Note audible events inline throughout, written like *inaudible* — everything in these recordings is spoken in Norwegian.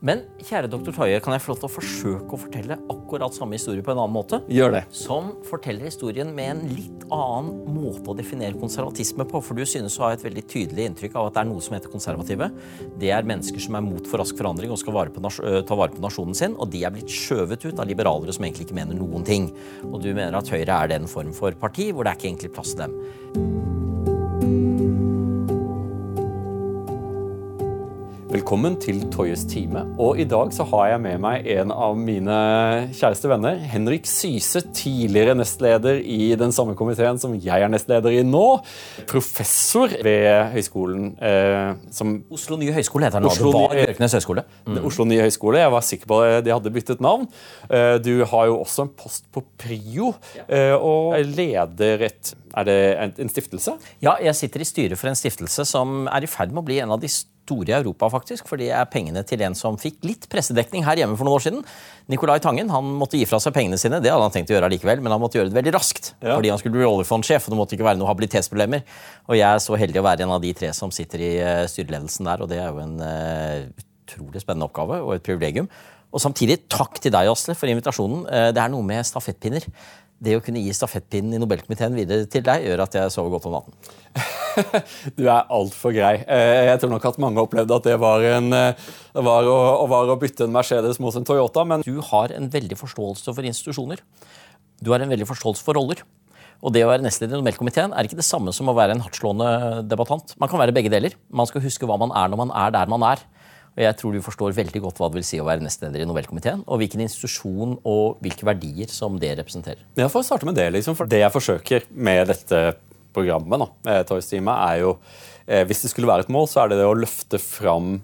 Men kjære doktor Toje, kan jeg få lov til å forsøke å fortelle akkurat samme historie på en annen måte? Gjør det. Som forteller historien med en litt annen måte å definere konservatisme på. For du synes å ha et veldig tydelig inntrykk av at det er noe som heter konservative. Det er mennesker som er mot for rask forandring og skal vare på, ta vare på nasjonen sin. Og de er blitt skjøvet ut av liberalere som egentlig ikke mener noen ting. Og du mener at Høyre er den form for parti hvor det er ikke egentlig plass til dem. Velkommen til Toyes time. Og I dag så har jeg med meg en av mine kjæreste venner. Henrik Syse, tidligere nestleder i den samme komiteen som jeg er nestleder i nå. Professor ved høyskolen eh, som Oslo nye høyskole heter den nå. Det var Bjørknes høyskole. Mm. Oslo nye høyskole. Jeg var sikker på at de hadde byttet navn. Eh, du har jo også en post på Prio, eh, og leder et Er det en stiftelse? Ja, jeg sitter i styret for en stiftelse som er i ferd med å bli en av de store i Europa, faktisk. For det er pengene til en som fikk litt pressedekning her hjemme for noen år siden. Nicolai Tangen han måtte gi fra seg pengene sine. Det hadde han tenkt å gjøre likevel, men han måtte gjøre det veldig raskt. Ja. Fordi han skulle bli oljefondsjef, og det måtte ikke være noen habilitetsproblemer. Og jeg er så heldig å være en av de tre som sitter i eh, styreledelsen der, og det er jo en uh, utrolig spennende oppgave og et privilegium. Og samtidig takk til deg, Asle, for invitasjonen. Uh, det er noe med stafettpinner det å kunne gi stafettpinnen i Nobelkomiteen videre til deg, gjør at jeg sover godt om natten. *laughs* du er altfor grei. Eh, jeg tror nok at mange opplevde at det var, en, eh, var, å, var, å, bytte en Mercedes mot en Toyota. Men du har en veldig forståelse for institusjoner. Du har en veldig forståelse for roller. Og det å være nestleder i Nobelkomiteen er ikke det samme som å være en hardtslående debattant. Man kan være begge deler. Man skal huske hva man er når man er der man er. Jeg tror du forstår veldig godt hva det vil si å være nestleder i Nobelkomiteen, og hvilken institusjon og hvilke verdier som det representerer. For å starte med det, liksom, for det jeg forsøker med dette programmet, da, eh, er jo eh, Hvis det skulle være et mål, så er det det å løfte fram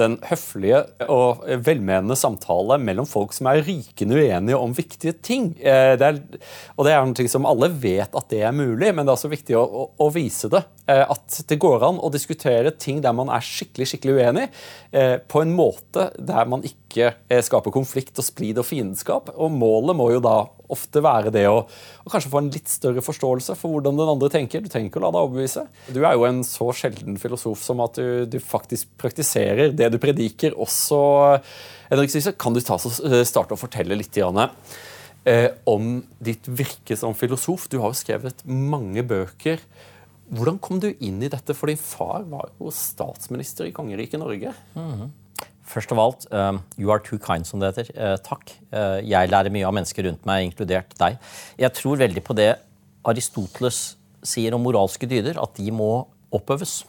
den høflige og velmenende samtale mellom folk som er rykende uenige om viktige ting. Eh, det er, og det er noe som alle vet at det er mulig, men det er også viktig å, å, å vise det. Eh, at det går an å diskutere ting der man er skikkelig skikkelig uenig, eh, på en måte der man ikke skaper konflikt og splid og fiendskap. Og målet må jo da ofte være det å, å, kanskje få en litt større forståelse for hvordan den andre tenker. Du trenger ikke å la deg overbevise. Du er jo en så sjelden filosof som at du, du faktisk praktiserer det du prediker også. Henrik Syse, kan du eh, starte å fortelle litt Janne, eh, om ditt virke som filosof? Du har jo skrevet mange bøker. Hvordan kom du inn i dette? For din far var jo statsminister i kongeriket Norge. Mm -hmm. Først av alt, uh, you are too kind, som det heter. Uh, takk. Uh, jeg lærer mye av mennesker rundt meg, inkludert deg. Jeg tror veldig på det Aristoteles sier om moralske dyder, at de må oppøves.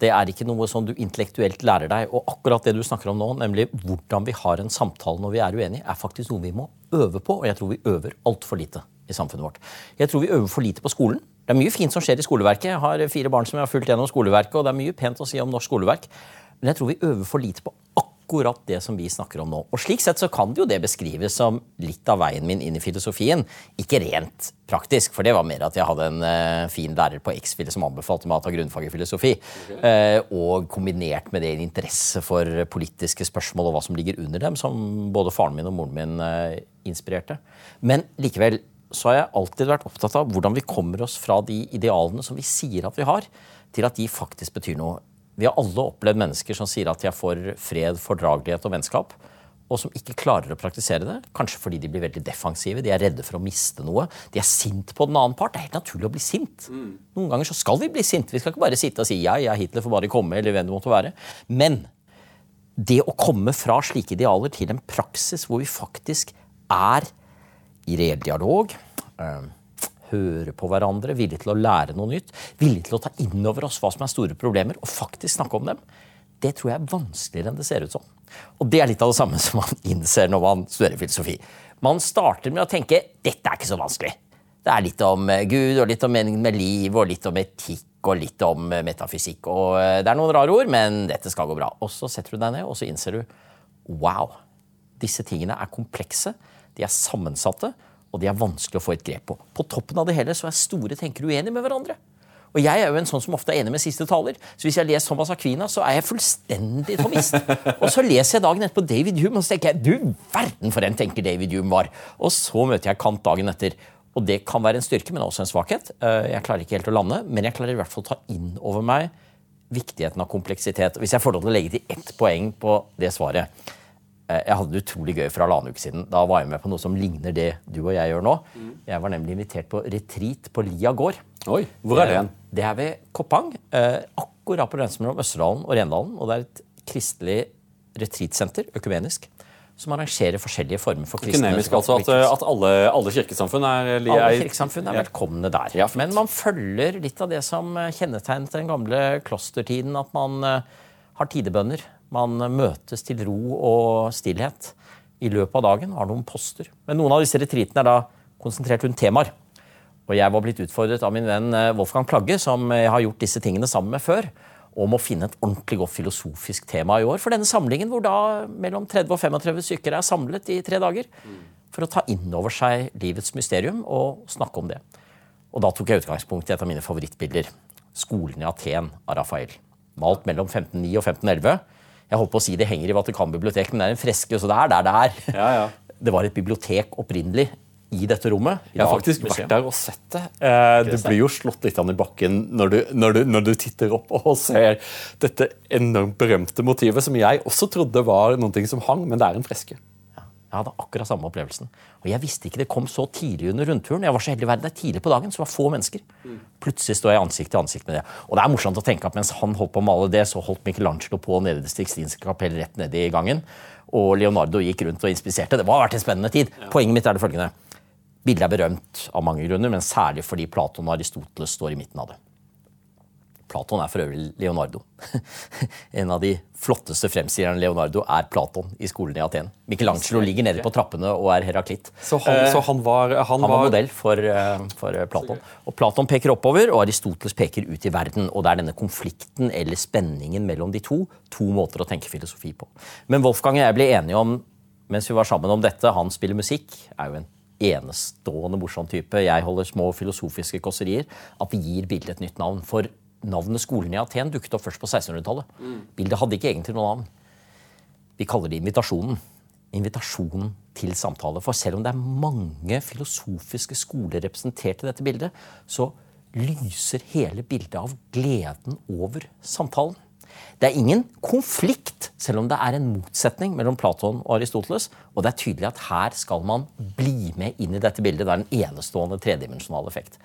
Det er ikke noe som du intellektuelt lærer deg. Og akkurat det du snakker om nå, nemlig hvordan vi har en samtale når vi er uenige, er faktisk noe vi må øve på, og jeg tror vi øver altfor lite i samfunnet vårt. Jeg tror vi øver for lite på skolen. Det er mye fint som skjer i skoleverket. Jeg har fire barn som jeg har fulgt gjennom skoleverket, og det er mye pent å si om norsk skoleverk. Men jeg tror vi øver for lite på akkurat det som vi snakker om nå. Og slik sett så kan det jo det beskrives som litt av veien min inn i filosofien. Ikke rent praktisk, for det var mer at jeg hadde en uh, fin lærer på X-fil som anbefalte meg å ta grunnfag i filosofi. Uh, og kombinert med det en interesse for politiske spørsmål og hva som ligger under dem, som både faren min og moren min uh, inspirerte. Men likevel så har jeg alltid vært opptatt av hvordan vi kommer oss fra de idealene som vi sier at vi har, til at de faktisk betyr noe vi har alle opplevd mennesker som sier at de er for fred, fordragelighet og vennskap, og som ikke klarer å praktisere det. Kanskje fordi de blir veldig defensive, de er redde for å miste noe. De er sint på den annen part. Det er helt naturlig å bli sint. Mm. Noen ganger så skal vi bli sint. Vi skal ikke bare sitte og si ja, ja, Hitler får bare komme, eller hvem det måtte være. Men det å komme fra slike idealer til en praksis hvor vi faktisk er i reell dialog øh, høre på hverandre, villig til å lære noe nytt, villig til å ta inn over oss hva som er store problemer, og faktisk snakke om dem, det tror jeg er vanskeligere enn det ser ut som. Og det er litt av det samme *laughs* som man innser når man studerer filosofi. Man starter med å tenke dette er ikke så vanskelig. Det er litt om eh, Gud, og litt om meningen med liv, og litt om etikk, og litt om eh, metafysikk. Og eh, det er noen rare ord, men dette skal gå bra. Og så setter du deg ned, og så innser du wow, disse tingene er komplekse, de er sammensatte, og de er vanskelig å få et grep på. På toppen av det hele så er store tenkere uenige med hverandre. Og jeg er jo en sånn som ofte er enig med siste taler. Så hvis jeg leser Thomas Aquina, så er jeg fullstendig tomist. og så leser jeg dagen etterpå David Hume, og så tenker jeg du verden for en tenker David Hume var. Og så møter jeg Kant dagen etter. Og det kan være en styrke, men også en svakhet. Eh, jeg klarer ikke helt å lande, men jeg klarer i hvert fall å ta inn over meg viktigheten av kompleksitet. Hvis jeg får lov til å legge til ett poeng på det svaret Jeg hadde det utrolig gøy for halvannen uke siden. Da var jeg med på noe som ligner det du og jeg gjør nå. Jeg var nemlig invitert på retreat på Lia gård. Oi, Hvor er det hen? Det er ved Koppang. eh, Akkurat på grensen mellom Østerdalen og Rendalen. Og det er et kristelig retreatsenter, økumenisk, som arrangerer forskjellige former for kristne Økonomisk, altså at, at alle, alle kirkesamfunn er alle kirkesamfunn er velkomne der. Ja. Men man følger litt av det som eh, kjennetegnet den gamle klostertiden. At man eh, har tidebønner. Man møtes til ro og stillhet i løpet av dagen. Har noen poster. Men noen av disse retreatene er da konsentrert rundt temaer. Og jeg var blitt utfordret av min venn eh, Wolfgang Plagge, som jeg har gjort disse tingene sammen med før, om å finne et ordentlig godt filosofisk tema i år for denne samlingen, hvor da mellom 30 og 35 stykker er samlet i tre dager for å ta inn over seg livets mysterium og snakke om det. Og da tok jeg utgangspunkt i et av mine favorittbilder. Skolen i Aten av Rafael. Malt mellom 1509 og 1511. Jeg holdt på å si det henger i Vatikanbiblioteket, men det er en freske, så det er der det er. Ja, ja. Det var et bibliotek opprinnelig i dette rommet. Jeg har faktisk vært der og sett det. Eh, du blir jo slått litt an i bakken når du, når, du, når du titter opp og ser dette enormt berømte motivet, som jeg også trodde var noe som hang, men det er en freske. Jeg hadde akkurat samme opplevelsen. Og jeg visste ikke det kom så tidlig under rundturen. Jeg var så heldig å være der tidlig på dagen, så det var få mennesker. Plutselig står jeg ansikt til ansikt med det. Og det er morsomt å tenke at mens han holdt på å male det, så holdt Michelangelo på nede i det Sixtinske kapell rett nede i gangen. Og Leonardo gikk rundt og inspiserte. Det må ha vært en spennende tid. Poenget mitt er det følgende. Bildet er berømt av mange grunner, men særlig fordi Platon og Aristoteles står i midten av det. Platon er for øvrig Leonardo. *laughs* En av de flotteste fremstillerne Leonardo er Platon i skolen i Aten. Michelangelo ligger nede på trappene og er Heraklitt. Så han, så han var, han Han var var modell for, eh, for eh, Platon. Og Platon peker oppover, og Aristoteles peker ut i verden. Og det er denne konflikten eller spenningen mellom de to. To måter å tenke filosofi på. Men Wolfgang og jeg ble enige om, mens vi var sammen om dette, han spiller musikk, er jo en enestående morsom type. Jeg holder små filosofiske kåserier. At vi gir bildet et nytt navn. For navnet Skolen i Aten dukket opp først på 1600-tallet. Bildet hadde ikke egentlig noe navn. Vi kaller det invitasjonen. Invitasjonen til samtale. For selv om det er mange filosofiske skoler representert i dette bildet, så lyser hele bildet av gleden over samtalen. Det er ingen konflikt, selv om det er en motsetning mellom Platon og Aristoteles. Og det er tydelig at her skal man bli med inn i dette bildet. Det er en enestående tredimensjonal effekt.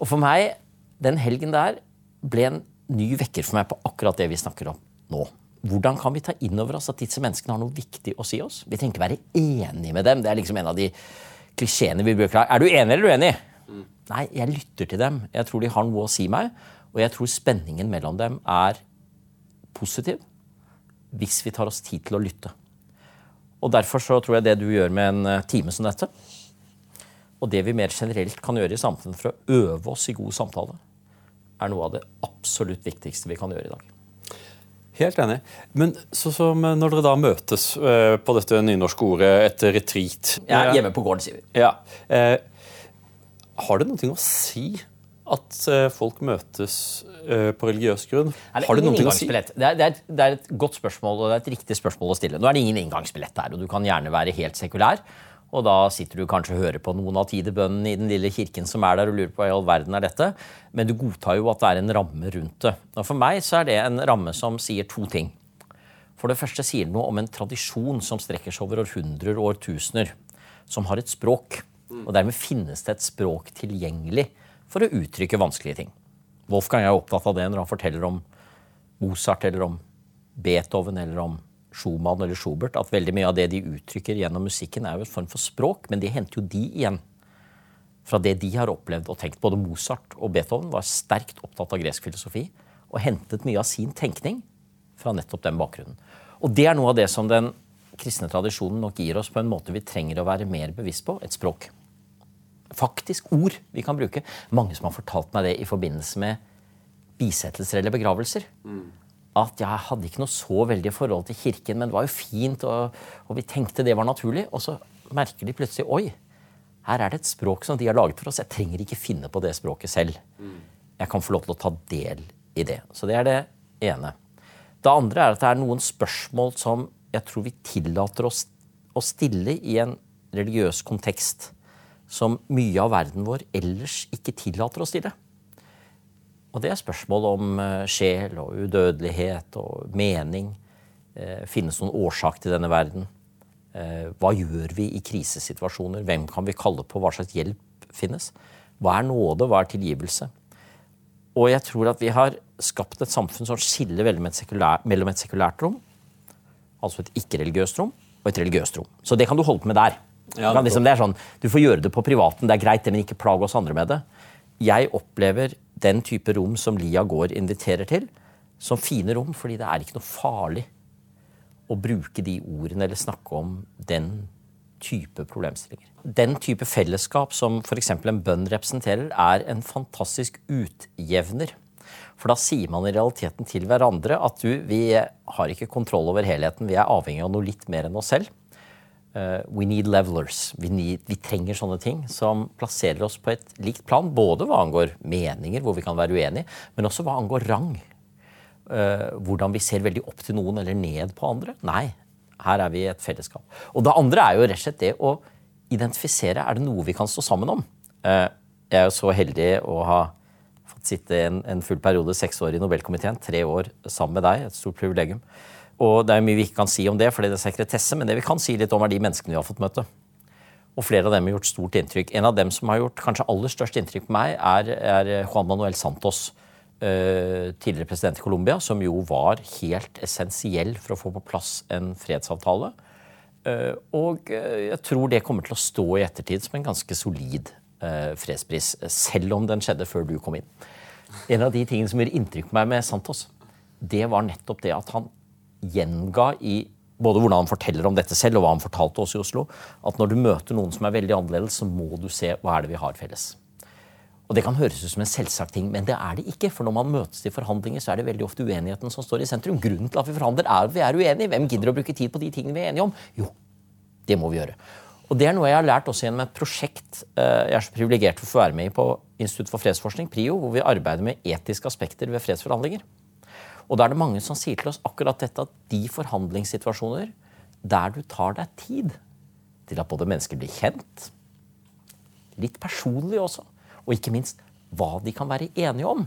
Og for meg, den helgen der, ble en ny vekker for meg på akkurat det vi snakker om nå. Hvordan kan vi ta inn over oss at disse menneskene har noe viktig å si oss? Vi trenger ikke være enige med dem. Det er liksom en av de klisjeene vi bruker. Er du enig eller uenig? Nei, jeg lytter til dem. Jeg tror de har noe å si meg. Og jeg tror spenningen mellom dem er positiv hvis vi tar oss tid til å lytte. Og Derfor så tror jeg det du gjør med en eh, time som dette, og det vi mer generelt kan gjøre i samfunnet for å øve oss i god samtale, er noe av det absolutt viktigste vi kan gjøre i dag. Helt enig. Men så som når dere da møtes eh, på dette nynorske ordet, et retreat Jeg er hjemme på gården, sier vi. Ja. Eh, har det noe å si at eh, folk møtes eh, på religiøs grunn? Det har det noe å si? Det er, det, er et, det er et godt spørsmål, og det er et riktig spørsmål å stille. Nå er det ingen inngangsbillett her, og du kan gjerne være helt sekulær. Og da sitter du kanskje og hører på noen av tidebønnene i den lille kirken som er der, og lurer på hva i all verden er dette. Men du godtar jo at det er en ramme rundt det. Og for meg så er det en ramme som sier to ting. For det første sier det noe om en tradisjon som strekker seg over århundrer og årtusener. Som har et språk. Og dermed finnes det et språk tilgjengelig for å uttrykke vanskelige ting. Wolfgang er opptatt av det når han forteller om Mozart eller om Beethoven eller om Schumann eller Schubert, at veldig mye av det de uttrykker gjennom musikken, er jo en form for språk, men det henter jo de igjen fra det de har opplevd og tenkt. Både Mozart og Beethoven var sterkt opptatt av gresk filosofi og hentet mye av sin tenkning fra nettopp den bakgrunnen. Og det er noe av det som den kristne tradisjonen nok gir oss på en måte vi trenger å være mer bevisst på et språk. Faktisk ord vi kan bruke. Mange som har fortalt meg det i forbindelse med bisettelser eller begravelser. At jeg hadde ikke noe så veldig forhold til kirken, men det var jo fint, og, og vi tenkte det var naturlig. Og så merker de plutselig oi, her er det et språk som de har laget for oss. Jeg trenger ikke finne på det språket selv. Jeg kan få lov til å ta del i det. Så det er det ene. Det andre er at det er noen spørsmål som jeg tror vi tillater oss å stille i en religiøs kontekst som mye av verden vår ellers ikke tillater å stille. Og det er spørsmål om eh, sjel og udødelighet og mening. Eh, finnes noen årsak til denne verden? Eh, hva gjør vi i krisesituasjoner? Hvem kan vi kalle på? Hva slags hjelp finnes? Hva er nåde? Hva er tilgivelse? Og jeg tror at vi har skapt et samfunn som skiller veldig mellom et sekulært rom, altså et ikke-religiøst rom, og et religiøst rom. Så det kan du holde på med der. Ja, liksom, det sånn, du får gjøre det på privaten, det er greit, men ikke plag oss andre med det. Jeg opplever den type rom som Lia Gård inviterer til, som fine rom, fordi det er ikke noe farlig å bruke de ordene eller snakke om den type problemstillinger. Den type fellesskap som f.eks. en bønn representerer, er en fantastisk utjevner. For da sier man i realiteten til hverandre at du, vi har ikke kontroll over helheten, vi er avhengig av noe litt mer enn oss selv. Uh, we need levelers. Vi, need, vi, trenger sånne ting som plasserer oss på et likt plan. Både hva angår meninger, hvor vi kan være uenige, men også hva angår rang. Uh, hvordan vi ser veldig opp til noen eller ned på andre. Nei, her er vi i et fellesskap. Og det andre er jo rett og slett det å identifisere er det noe vi kan stå sammen om. Uh, jeg er jo så heldig å ha fått sitte en, en full periode, seks år i Nobelkomiteen, tre år sammen med deg. Et stort privilegium. Og det er mye vi ikke kan si om det, fordi det er sekretesse, men det vi kan si litt om, er de menneskene vi har fått møte. Og flere av dem har gjort stort inntrykk. En av dem som har gjort kanskje aller størst inntrykk på meg, er, er Juan Manuel Santos. Uh, tidligere president i Colombia, som jo var helt essensiell for å få på plass en fredsavtale. Uh, og uh, jeg tror det kommer til å stå i ettertid som en ganske solid fredspris, selv om den skjedde før du kom inn. En av de tingene som gjør inntrykk på meg med Santos, det var nettopp det at han gjenga i både hvordan han forteller om dette selv, og hva han fortalte oss i Oslo, at når du møter noen som er veldig annerledes, så må du se hva er det vi har felles. Og Det kan høres ut som en selvsagt ting, men det er det ikke. For når man møtes til forhandlinger, så er det veldig ofte uenigheten som står i sentrum. Grunnen til at vi forhandler, er at vi er uenige. Hvem gidder å bruke tid på de tingene vi er enige om? Jo, det må vi gjøre. Og Det er noe jeg har lært også gjennom et prosjekt eh, jeg er så privilegert for å få være med i på Institutt for fredsforskning, PRIO, hvor vi arbeider med etiske aspekter ved fredsforhandlinger. Og da er det mange som sier til oss akkurat dette at de forhandlingssituasjoner der du tar deg tid til at både mennesker blir kjent, litt personlig også, og ikke minst hva de kan være enige om,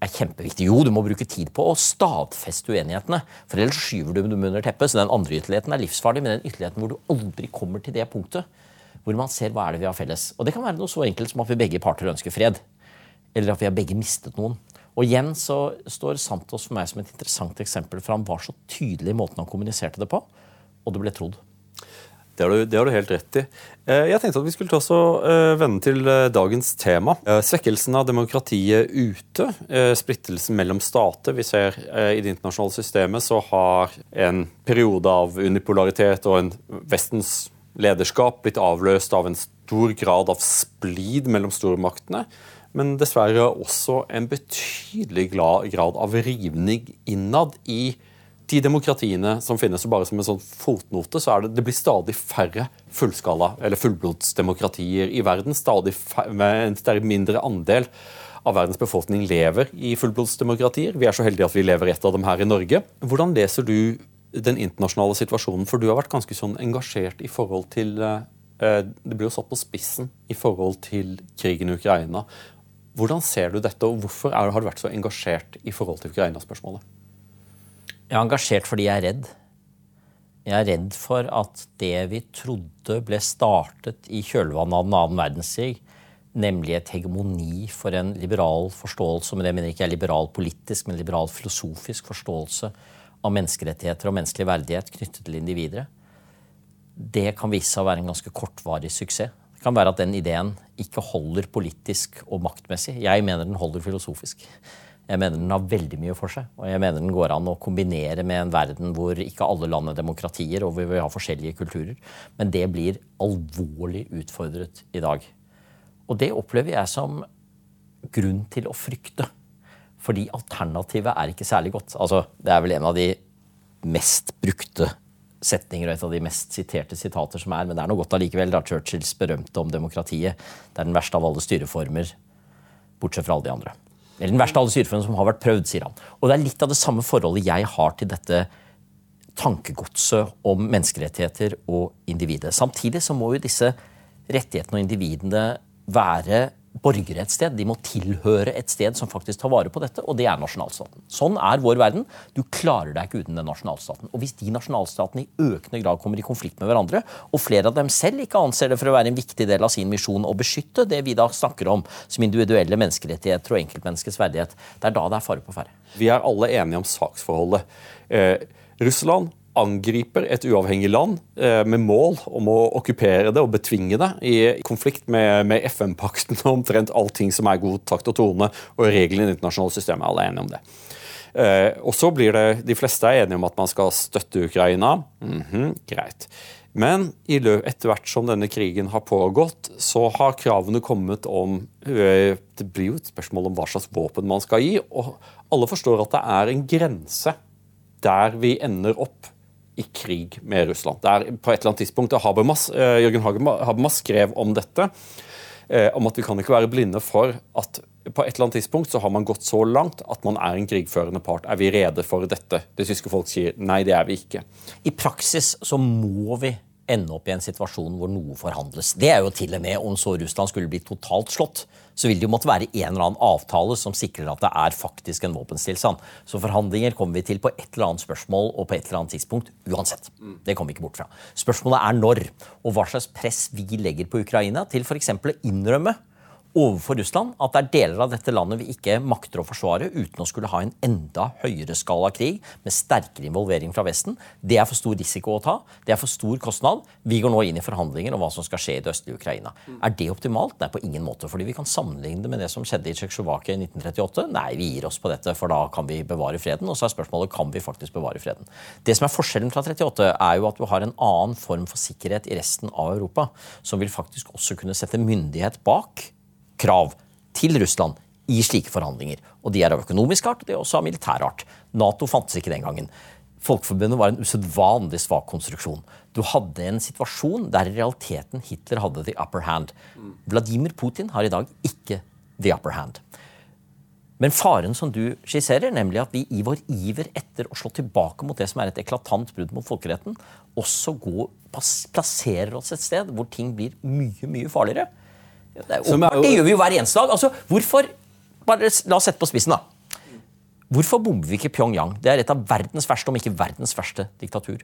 er kjempeviktig. Jo, du må bruke tid på å stadfeste uenighetene, for ellers skyver du dem under teppet. Så den andre ytterligheten er livsfarlig, men den ytterligheten hvor du aldri kommer til det punktet hvor man ser hva er det vi har felles. Og det kan være noe så enkelt som at vi begge parter ønsker fred. Eller at vi har begge mistet noen. Og igjen så står Santos for meg som et interessant eksempel, for han var så tydelig i måten han kommuniserte det på, og det ble trodd. Det har, du, det har du helt rett i. Eh, jeg tenkte at vi skulle ta oss og eh, vende til eh, dagens tema. Svekkelsen av demokratiet ute. Splittelsen mellom stater. Vi ser i det internasjonale systemet så har en periode av unipolaritet og en Vestens lederskap blitt avløst av en stor grad av splid mellom stormaktene men dessverre også en betydelig grad av rivning innad i de demokratiene som finnes. og Bare som en sånn fotnote så det, det blir stadig færre fullskala eller fullblodsdemokratier i verden. Stadig med en mindre andel av verdens befolkning lever i fullblodsdemokratier. Vi er så heldige at vi lever i et av dem her i Norge. Hvordan leser du den internasjonale situasjonen? For du har vært ganske sånn engasjert i forhold til eh, Det blir jo satt på spissen i forhold til krigen i Ukraina. Hvordan ser du dette, og hvorfor har du vært så engasjert i forhold til Ukraina-spørsmålet? Jeg er engasjert fordi jeg er redd. Jeg er redd for at det vi trodde ble startet i kjølvannet av den annen verdenskrig, nemlig et hegemoni for en liberal forståelse, men det mener ikke jeg er liberal politisk, men liberal filosofisk forståelse av menneskerettigheter og menneskelig verdighet knyttet til individer, det kan vise seg å være en ganske kortvarig suksess. Kan være at den ideen ikke holder politisk og maktmessig. Jeg mener den holder filosofisk. Jeg mener den har veldig mye for seg. Og jeg mener den går an å kombinere med en verden hvor ikke alle land er demokratier, og vi har forskjellige kulturer. Men det blir alvorlig utfordret i dag. Og det opplever jeg som grunn til å frykte. Fordi alternativet er ikke særlig godt. Altså, det er vel en av de mest brukte setninger og et av de mest siterte sitater som er, men det er noe godt allikevel. da Churchills berømte om demokratiet. Det er den verste av alle styreformer, bortsett fra alle de andre. Eller den verste av alle styreformer som har vært prøvd, sier han. Og det er litt av det samme forholdet jeg har til dette tankegodset om menneskerettigheter og individet. Samtidig så må jo disse rettighetene og individene være borgere et sted. De må tilhøre et sted som faktisk tar vare på dette, og det er nasjonalstaten. Sånn er vår verden. Du klarer deg ikke uten den nasjonalstaten. Og hvis de nasjonalstatene i økende grad kommer i konflikt med hverandre, og flere av dem selv ikke anser det for å være en viktig del av sin misjon å beskytte det vi da snakker om som individuelle menneskerettigheter og enkeltmenneskets verdighet, det er da det er fare på ferde. Vi er alle enige om saksforholdet. Eh, Russland angriper et uavhengig land eh, med mål om å okkupere det og betvinge det, i konflikt med, med FN-pakten og *laughs* omtrent allting som er god takt og tone, og reglene i det internasjonale systemet. Alle er enige om det. Eh, og så blir det, De fleste er enige om at man skal støtte Ukraina. Mm -hmm, greit. Men etter hvert som denne krigen har pågått, så har kravene kommet om eh, Det blir jo et spørsmål om hva slags våpen man skal gi. Og alle forstår at det er en grense der vi ender opp i krig med Russland. Det er på et eller annet tidspunkt, Habermas, eh, Jørgen Habermas skrev om dette, eh, om at vi kan ikke være blinde for at på et eller annet tidspunkt så har man gått så langt at man er en krigførende part. Er vi rede for dette? Det tyske folk sier nei, det er vi ikke. I praksis så må vi ende opp i en situasjon hvor noe forhandles. Det er jo til og med om så Russland skulle bli totalt slått, så vil det jo måtte være en eller annen avtale som sikrer at det er faktisk en våpenstillstand. Så forhandlinger kommer vi til på et eller annet spørsmål og på et eller annet tidspunkt uansett. Det kommer vi ikke bort fra. Spørsmålet er når, og hva slags press vi legger på Ukraina til f.eks. å innrømme overfor Russland at det er deler av dette landet vi ikke makter å forsvare uten å skulle ha en enda høyere skala krig med sterkere involvering fra Vesten. Det er for stor risiko å ta. Det er for stor kostnad. Vi går nå inn i forhandlinger om hva som skal skje i det østlige Ukraina. Er det optimalt? Nei, på ingen måte. fordi vi kan sammenligne det med det som skjedde i Tsjekkoslovakia i 1938. Nei, vi gir oss på dette, for da kan vi bevare freden. Og så er spørsmålet kan vi faktisk bevare freden. Det som er forskjellen fra 38, er jo at du har en annen form for sikkerhet i resten av Europa, som vil faktisk også kunne sette myndighet bak krav til Russland i slike forhandlinger. Og de er av økonomisk art, og de er også av militær art. Nato fantes ikke den gangen. Folkeforbundet var en usedvanlig svak konstruksjon. Du hadde en situasjon der i realiteten Hitler hadde the upper hand. Vladimir Putin har i dag ikke the upper hand. Men faren som du skisserer, nemlig at vi i vår iver etter å slå tilbake mot det som er et eklatant brudd mot folkeretten, også går, plasserer oss et sted hvor ting blir mye, mye farligere, det, er det gjør vi jo hver eneste dag. Altså, hvorfor, bare La oss sette på spissen, da. Hvorfor bomber vi ikke Pyongyang? Det er et av verdens verste, om ikke verdens verste, diktatur.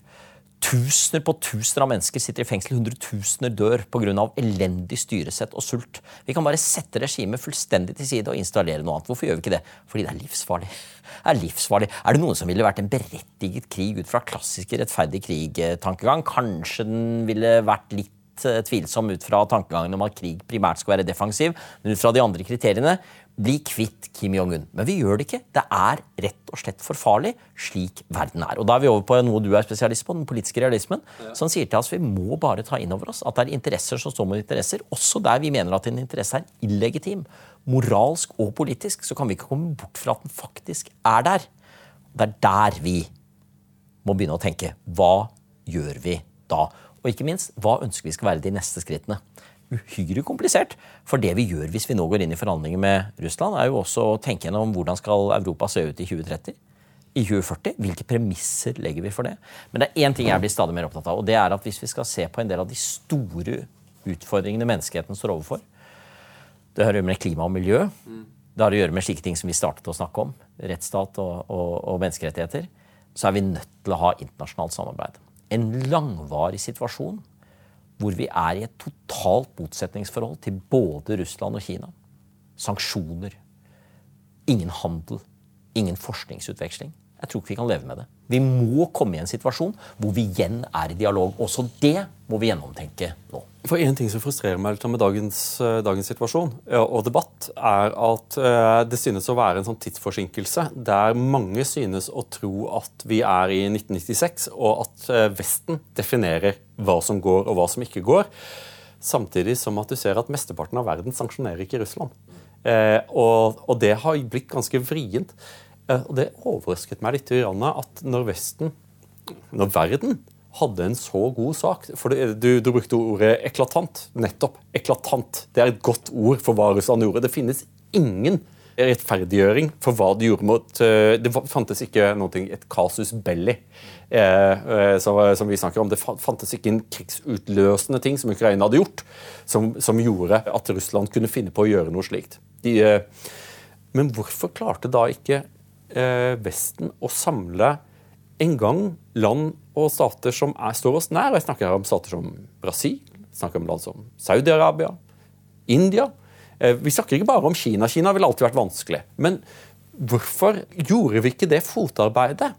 Tusener på tusener av mennesker sitter i fengsel, hundretusener dør pga. elendig styresett og sult. Vi kan bare sette regimet fullstendig til side og installere noe annet. Hvorfor gjør vi ikke det? Fordi det er livsfarlig. Det er livsfarlig. Er det noen som ville vært en berettiget krig ut fra klassisk rettferdig krig-tankegang? Kanskje den ville vært litt Eh, tvilsom ut fra tankegangen om at krig primært skal være defensiv, men ut fra de andre kriteriene bli kvitt Kim Jong-un. Men vi gjør det ikke. Det er rett og slett for farlig slik verden er. Og Da er vi over på noe du er spesialist på, den politiske realismen, ja. som sier til oss vi må bare ta inn over oss at det er interesser som står mot interesser, også der vi mener at en interesse er illegitim. Moralsk og politisk så kan vi ikke komme bort fra at den faktisk er der. Det er der vi må begynne å tenke. Hva gjør vi da? Og ikke minst, hva ønsker vi skal være de neste skrittene? Uhyre komplisert. For det vi gjør hvis vi nå går inn i forhandlinger med Russland, er jo også å tenke gjennom hvordan skal Europa se ut i 2030 i 2040? Hvilke premisser legger vi for det? Men det er én ting jeg blir stadig mer opptatt av, og det er at hvis vi skal se på en del av de store utfordringene menneskeheten står overfor Det har å gjøre med klima og miljø. Det har å gjøre med slike ting som vi startet å snakke om, rettsstat og, og, og menneskerettigheter. Så er vi nødt til å ha internasjonalt samarbeid en langvarig situasjon hvor vi er i et totalt motsetningsforhold til både Russland og Kina. Sanksjoner. Ingen handel. Ingen forskningsutveksling. Jeg tror ikke vi kan leve med det. Vi må komme i en situasjon hvor vi igjen er i dialog. Også det må vi gjennomtenke nå. For En ting som frustrerer meg med dagens, eh, dagens situasjon og debatt, er at eh, det synes å være en sånn tidsforsinkelse der mange synes å tro at vi er i 1996, og at eh, Vesten definerer hva som går og hva som ikke går. Samtidig som at du ser at mesteparten av verden sanksjonerer ikke Russland. Og, og det har blitt ganske vrient. Og det overrasket meg litt at når Vesten, når verden hadde en så god sak for du, du, brukte ordet eklatant. Nettopp. Eklatant. Det er et godt ord for hva Russland gjorde. Det finnes ingen rettferdiggjøring for hva de gjorde mot eh, Det fantes ikke noe, et casus belli, eh, som vi snakker om. Det fantes ikke en krigsutløsende ting som Ukraina hadde gjort, som, som gjorde at Russland kunne finne på å gjøre noe slikt. De, men hvorfor klarte da ikke Vesten å samle en gang land og stater som er, står oss nær? Jeg snakker her om stater som Brasil, jeg snakker om land som Saudi-Arabia, India. Eh, vi snakker ikke bare om Kina. Kina ville alltid vært vanskelig. Men hvorfor gjorde vi ikke det fotarbeidet?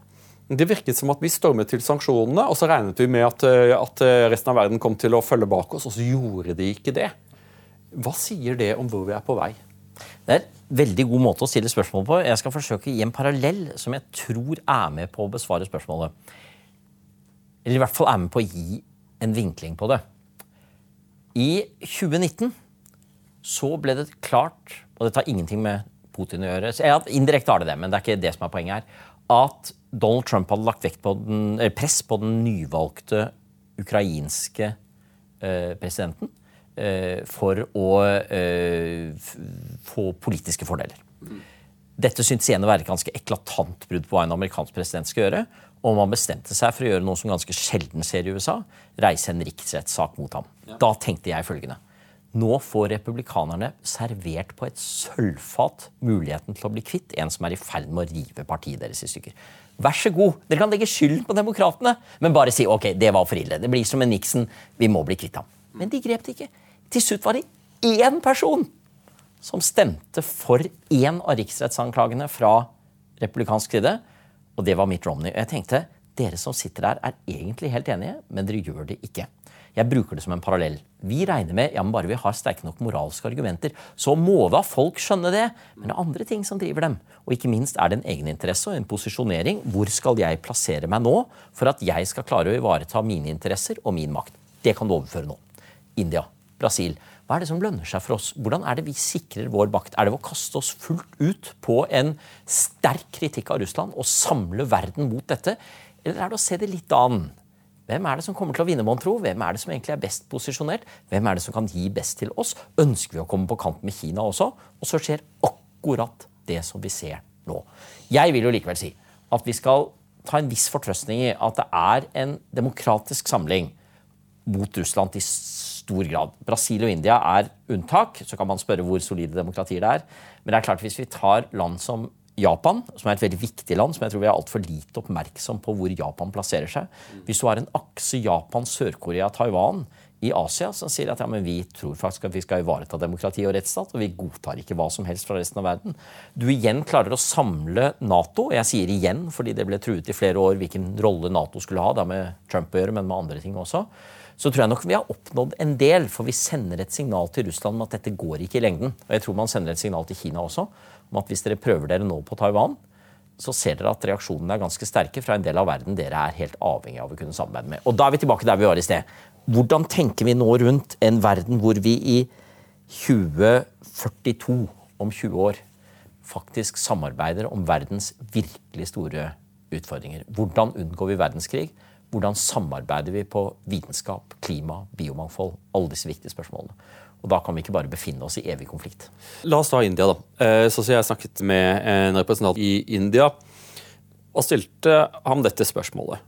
Det virket som at vi stormet til sanksjonene, og så regnet vi med at, eh, at, eh, resten av verden kom til å følge bak oss, og så gjorde de ikke det. Hva sier det om hvor vi er på vei? Det er veldig god måte å stille spørsmål på. Jeg skal forsøke å gi en parallell som jeg tror er med på å besvare spørsmålet. Eller i hvert fall er med på å gi en vinkling på det. I 2019 så ble det klart, og dette har ingenting med Putin å gjøre ja, Indirekte har det det, men det er ikke det som er poenget her. At Donald Trump hadde lagt vekt på den, press på den nyvalgte ukrainske eh, presidenten for å eh, få politiske fordeler. Dette syntes igjen å være et ganske eklatant brudd på hva en amerikansk president skal gjøre. Og man bestemte seg for å gjøre noe som ganske sjelden skjer i USA. Reise en riksrettssak mot ham. Ja. Da tenkte jeg følgende. Nå får republikanerne servert på et sølvfat muligheten til å bli kvitt en som er i ferd med å rive partiet deres i stykker. Vær så god, dere kan legge skylden på demokratene, men bare si ok, det var for ille. Det blir som en Nixon, vi må bli kvitt ham. Men de grep det ikke. Til slutt var det én person som stemte for én av riksrettsanklagene fra republikansk side, og det var Mitt Romney. Og jeg tenkte dere som sitter der, er egentlig helt enige, men dere gjør det ikke. Jeg bruker det som en parallell. Vi regner med ja, men bare vi har sterke nok moralske argumenter, så må da folk skjønne det. Men det er andre ting som driver dem. Og ikke minst er det en egeninteresse og en posisjonering. Hvor skal jeg plassere meg nå for at jeg skal klare å ivareta mine interesser og min makt? Det kan du overføre nå. India, Brasil. Hva er det som lønner seg for oss? Hvordan er det vi sikrer vår makt? Er det å kaste oss fullt ut på en sterk kritikk av Russland og samle verden mot dette? Eller er det å se det litt an? Hvem er det som kommer til å vinne, mon tro? Hvem er det som egentlig er best posisjonert? Hvem er det som kan gi best til oss? Ønsker vi å komme på kant med Kina også? Og så skjer akkurat det som vi ser nå. Jeg vil jo likevel si at vi skal ta en viss fortrøstning i at det er en demokratisk samling mot Russland i stor grad. Brasil og India er unntak. Så kan man spørre hvor solide demokratier det er. Men det er klart hvis vi tar land som Japan, som er et veldig viktig land, som jeg tror vi er altfor lite oppmerksom på hvor Japan plasserer seg. Hvis du har en akse Japan, Sør-Korea, Taiwan i Asia som sier at ja, men vi tror faktisk at vi skal ivareta demokrati og rettsstat, og vi godtar ikke hva som helst fra resten av verden. Du igjen klarer å samle Nato, og jeg sier igjen fordi det ble truet i flere år hvilken rolle Nato skulle ha, da med Trump å gjøre, men med andre ting også. Så tror jeg nok vi har oppnådd en del, for vi sender et signal til Russland om at dette går ikke i lengden. Og jeg tror man sender et signal til Kina også om at hvis dere prøver dere nå på Taiwan, så ser dere at reaksjonene er ganske sterke fra en del av verden dere er helt avhengig av å kunne samarbeide med. Og da er vi tilbake der vi var i sted. Hvordan tenker vi nå rundt en verden hvor vi i 2042, om 20 år, faktisk samarbeider om verdens virkelig store utfordringer? Hvordan unngår vi verdenskrig? Hvordan samarbeider vi på vitenskap, klima, biomangfold? Alle disse viktige spørsmålene. Og da kan vi ikke bare befinne oss i evig konflikt. La oss ta India, da. Eh, så jeg snakket med en representant i India og stilte ham dette spørsmålet.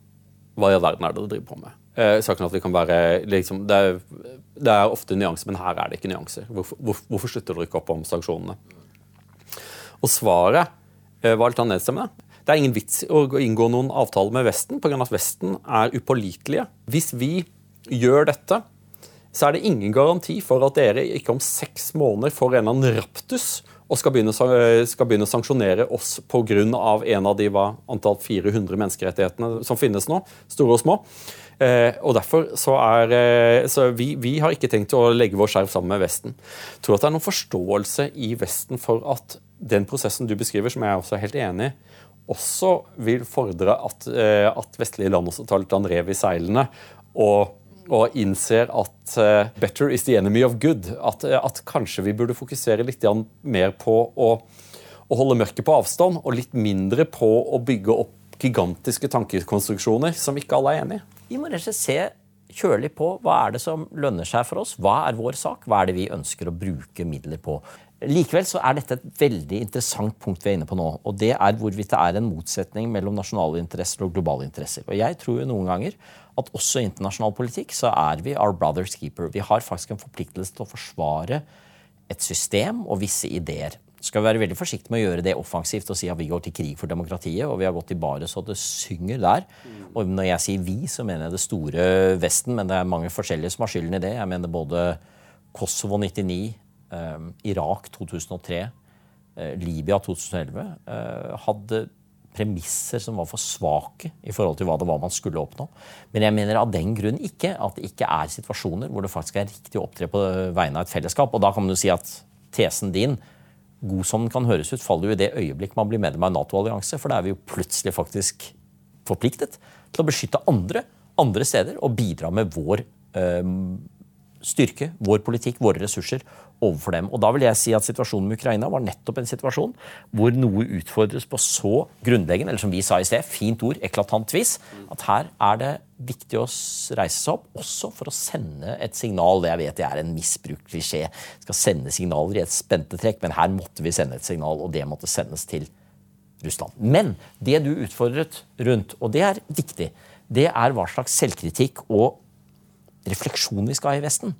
Hva i all verden er det du driver på med? Eh, saken at vi kan være, liksom, det, er, det, er, ofte nyanser, men her er det ikke nyanser. Hvorfor, hvor, hvorfor slutter du ikke opp om sanksjonene? Og svaret eh, var litt nedstemmende. Det er ingen vits å inngå noen avtale med Vesten pga. at Vesten er upålitelige. Hvis vi gjør dette, så er det ingen garanti for at dere ikke om seks måneder får en eller annen raptus og skal begynne, skal begynne å sanksjonere oss pga. en av de hva, antall 400 menneskerettighetene som finnes nå, store og små. Eh, og derfor så er eh, så vi, vi, har ikke tenkt å legge vår skjerv sammen med Vesten. Jeg tror at det er noen forståelse i Vesten for at den prosessen du beskriver, som jeg også er helt enig i, også vil fordre at, eh, at vestlige land også tar litt rev i seilene. og og innser at uh, 'better is the enemy of good'. At, uh, at kanskje vi burde fokusere litt mer på å, å, holde mørket på avstand, og litt mindre på å bygge opp gigantiske tankekonstruksjoner som ikke alle er enig i. Vi må rett og slett se kjølig på hva er det som lønner seg for oss. Hva er vår sak? Hva er det vi ønsker å bruke midler på? Likevel så er dette et veldig interessant punkt vi er inne på nå. Og det er hvorvidt det er en motsetning mellom nasjonale interesser og globale interesser. Og jeg tror jo noen ganger at også i internasjonal politikk så er vi our brother's keeper. Vi har faktisk en forpliktelse til å forsvare et system og visse ideer. Skal vi være veldig forsiktige med å gjøre det offensivt og si at vi går til krig for demokratiet, og vi har gått i bare så det synger der. Og når jeg sier vi, så mener jeg det store Vesten, men det er mange forskjellige som har skylden i det. Jeg mener både Kosovo 99, eh, Irak 2003, eh, Libya 2011 eh, hadde premisser som var for svake i forhold til hva det var man skulle oppnå. Men jeg mener av den grunn ikke at det ikke er situasjoner hvor det faktisk er riktig å opptre på vegne av et fellesskap. Og da kan jo si at tesen din god som den kan høres ut, faller jo i det øyeblikk man blir medlem av en Nato-allianse. For da er vi jo plutselig faktisk forpliktet til å beskytte andre andre steder og bidra med vår øh, styrke, vår politikk, våre ressurser overfor dem. Og da vil jeg si at Situasjonen med Ukraina var nettopp en situasjon hvor noe utfordres på så grunnleggende, eller som vi sa i sted, fint ord, eklatant vis, at her er det viktig å reise seg opp, også for å sende et signal. Det Jeg vet det er en misbrukt klisjé. Skal sende signaler i et spente trekk, men her måtte vi sende et signal, og det måtte sendes til Russland. Men det du utfordret rundt, og det er viktig, det er hva slags selvkritikk og refleksjon vi skal ha i Vesten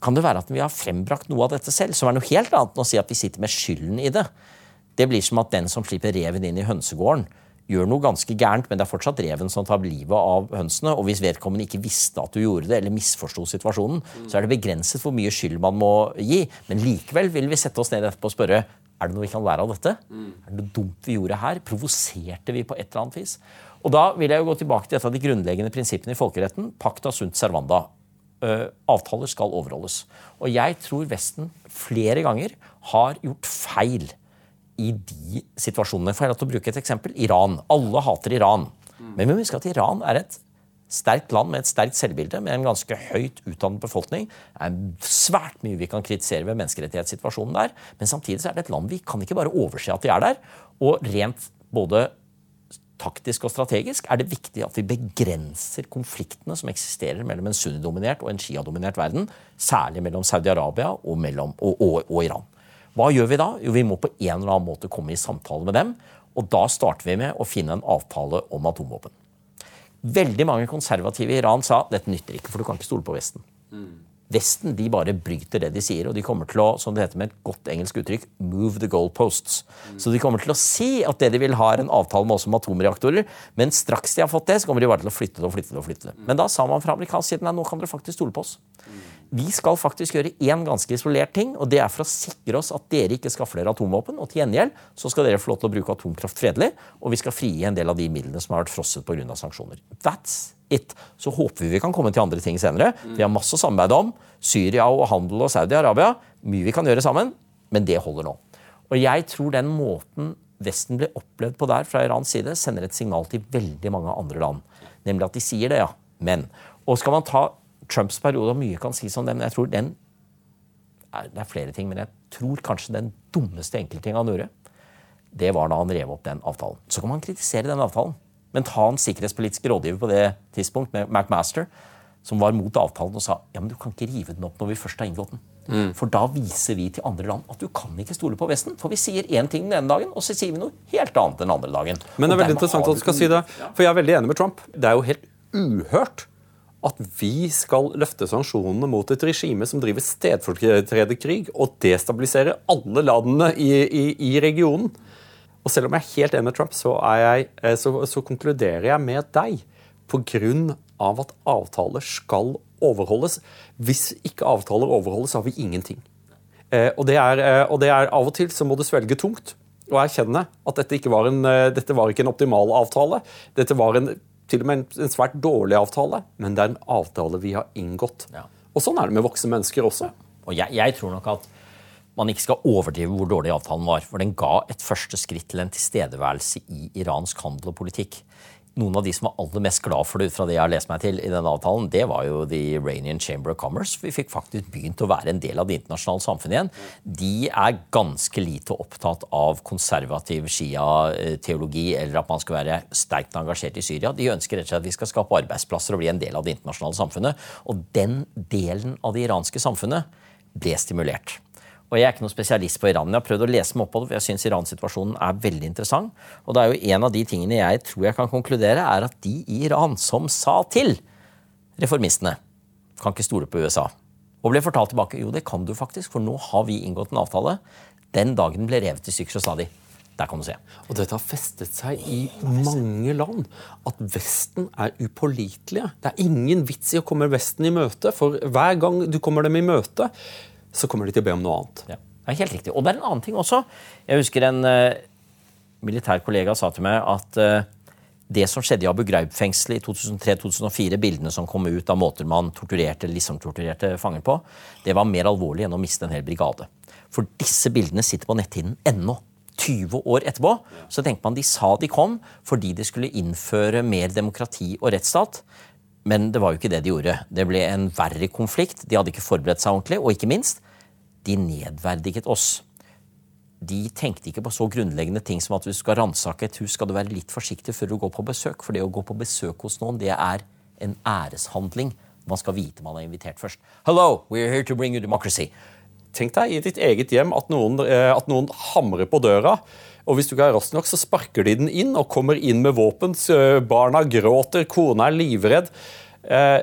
kan det være at vi har frembrakt noe av dette selv, som er noe helt annet enn å si at vi sitter med skylden i det. Det blir som at den som slipper reven inn i hønsegården, gjør noe ganske gærent, men det er fortsatt reven som tar livet av hønsene. Og hvis vedkommende ikke visste at du gjorde det, eller misforsto situasjonen, så er det begrenset hvor mye skyld man må gi. Men likevel vil vi sette oss ned etterpå og spørre er det noe vi kan lære av dette. Er det noe dumt vi gjorde her? Provoserte vi på et eller annet vis? Og da vil jeg jo gå tilbake til et av de grunnleggende prinsippene i folkeretten, pacta sunt servanda. Eh, avtaler skal overholdes. Og jeg tror Vesten flere ganger har gjort feil i de situasjonene. For å bruke et eksempel. Iran. Alle hater Iran. Men vi må huske at Iran er et sterkt land med et sterkt selvbilde, med en ganske høyt utdannet befolkning. Det er svært mye vi kan kritisere ved menneskerettighetssituasjonen der. Men samtidig er det et land vi kan ikke bare overse at de er der. Og rent både taktisk og strategisk er det viktig at vi begrenser konfliktene som eksisterer mellom en sunnidominert og en shia-dominert verden, særlig mellom Saudi-Arabia og, og, og, og, Iran. Hva gjør vi da? Jo, Vi må på en eller annen måte komme i samtale med dem. Og da starter vi med å finne en avtale om atomvåpen. Veldig mange konservative i Iran sa dette nytter ikke, for du kan ikke stole på Vesten. Mm. Vesten de bare bryter det de sier, og de kommer til å som det heter med et godt engelsk uttrykk, move the goalposts. Så de kommer til å si at det de vil ha, er en avtale med oss om atomreaktorer. Men straks de har fått det, så kommer de bare til å flytte det og flytte det. og flytte det. Men da sa man fra amerikansk side nei, nå kan dere faktisk stole på oss. Mm. Vi skal faktisk gjøre én ganske isolert ting, og det er for å sikre oss at dere ikke skaffer dere atomvåpen. Og til gjengjeld så skal dere få lov til å bruke atomkraft fredelig, og vi skal frigi en del av de midlene som har vært frosset pga. sanksjoner. That's it. Så håper vi vi kan komme til andre ting senere. Vi har masse å samarbeide om. Syria og handel og Saudi-Arabia. Mye vi kan gjøre sammen, men det holder nå. Og jeg tror den måten Vesten ble opplevd på der fra Irans side, sender et signal til veldig mange andre land. Nemlig at de sier det, ja. Men. Og skal man ta Trumps periode, og mye kan sies om den, men jeg tror den Det er flere ting, men jeg tror kanskje den dummeste enkelttinga han gjorde, det var da han rev opp den avtalen. Så kan man kritisere den avtalen. Men ta en sikkerhetspolitisk rådgiver på det tidspunkt, med McMaster, som var mot avtalen og sa ja, men du kan ikke rive den opp når vi først har inngått den. Mm. For da viser vi til andre land at du kan ikke stole på Vesten. For vi sier én ting den ene dagen, og så sier vi noe helt annet den andre dagen. Men det er veldig interessant at du skal si det, for jeg er veldig enig med Trump. Det er jo helt uhørt at vi skal løfte sanksjonene mot et regime som driver stedfortrederkrig og destabiliserer alle landene i, i, i regionen. Og selv om jeg er helt enig med Trump, så, jeg, eh, så, så konkluderer jeg med deg pga. at avtaler skal overholdes. Hvis ikke avtaler overholdes, så har vi ingenting. Eh, og, det er, eh, og, det er, Av og til så må du svelge tungt og erkjenne at dette var en, dette var ikke en optimal avtale. Dette var en, til og med en, en, svært dårlig avtale, men det er en avtale vi har inngått. Ja. Og Sånn er det med voksne mennesker også. Og jeg, jeg tror nok at man ikke skal overdrive hvor dårlig avtalen var. For den ga et første skritt til en tilstedeværelse i iransk handel og politikk. Noen av de som var aller mest glad for det ut fra det jeg har lest meg til, i denne avtalen, det var jo The Iranian Chamber of Commerce. Vi fikk faktisk begynt å være en del av det internasjonale samfunnet igjen. De er ganske lite opptatt av konservativ Shia-teologi eller at man skal være sterkt engasjert i Syria. De ønsker rett og slett at vi skal skape arbeidsplasser og bli en del av det internasjonale samfunnet. Og den delen av det iranske samfunnet ble stimulert. Og jeg er ikke noen spesialist på Iran. Jeg har prøvd å lese meg opp på det, for jeg syns Iran-situasjonen er veldig interessant. Og det er jo en av de tingene jeg tror jeg kan konkludere, er at de i Iran som sa til reformistene kan ikke stole på USA. Og ble fortalt tilbake jo det kan du faktisk, for nå har vi inngått en avtale. Den dagen ble revet i stykker, så sa de der kan du se. Og dette har festet seg i mange land. At Vesten er upålitelige. Det er ingen vits i å komme Vesten i møte, for hver gang du kommer dem i møte, så kommer de til å be om noe annet. Ja, det er helt riktig. Og det er en annen ting også. Jeg husker en uh, militær kollega sa til meg at uh, det som skjedde i Abu Ghraib-fengselet i 2003-2004, bildene som kom ut av måter man torturerte liksom torturerte fanger på, det var mer alvorlig enn å miste en hel brigade. For disse bildene sitter på netthinnen ennå. 20 år etterpå så tenker man de sa de kom fordi de skulle innføre mer demokrati og rettsstat. Men det var jo ikke det de gjorde. Det ble en verre konflikt. De hadde ikke forberedt seg ordentlig. Og ikke minst, de nedverdiget oss. De tenkte ikke på så grunnleggende ting som at hvis du skal ransake et hus, skal du være litt forsiktig før du går på besøk. For det å gå på besøk hos noen, det er en æreshandling. Man skal vite man er invitert først. Hello, we're here to bring you democracy. Tenk deg i ditt eget hjem at noen, eh, at noen hamrer på døra. Og hvis du ikke er rask nok, så sparker de den inn og kommer inn med våpen. Barna gråter, kona er livredd. Eh,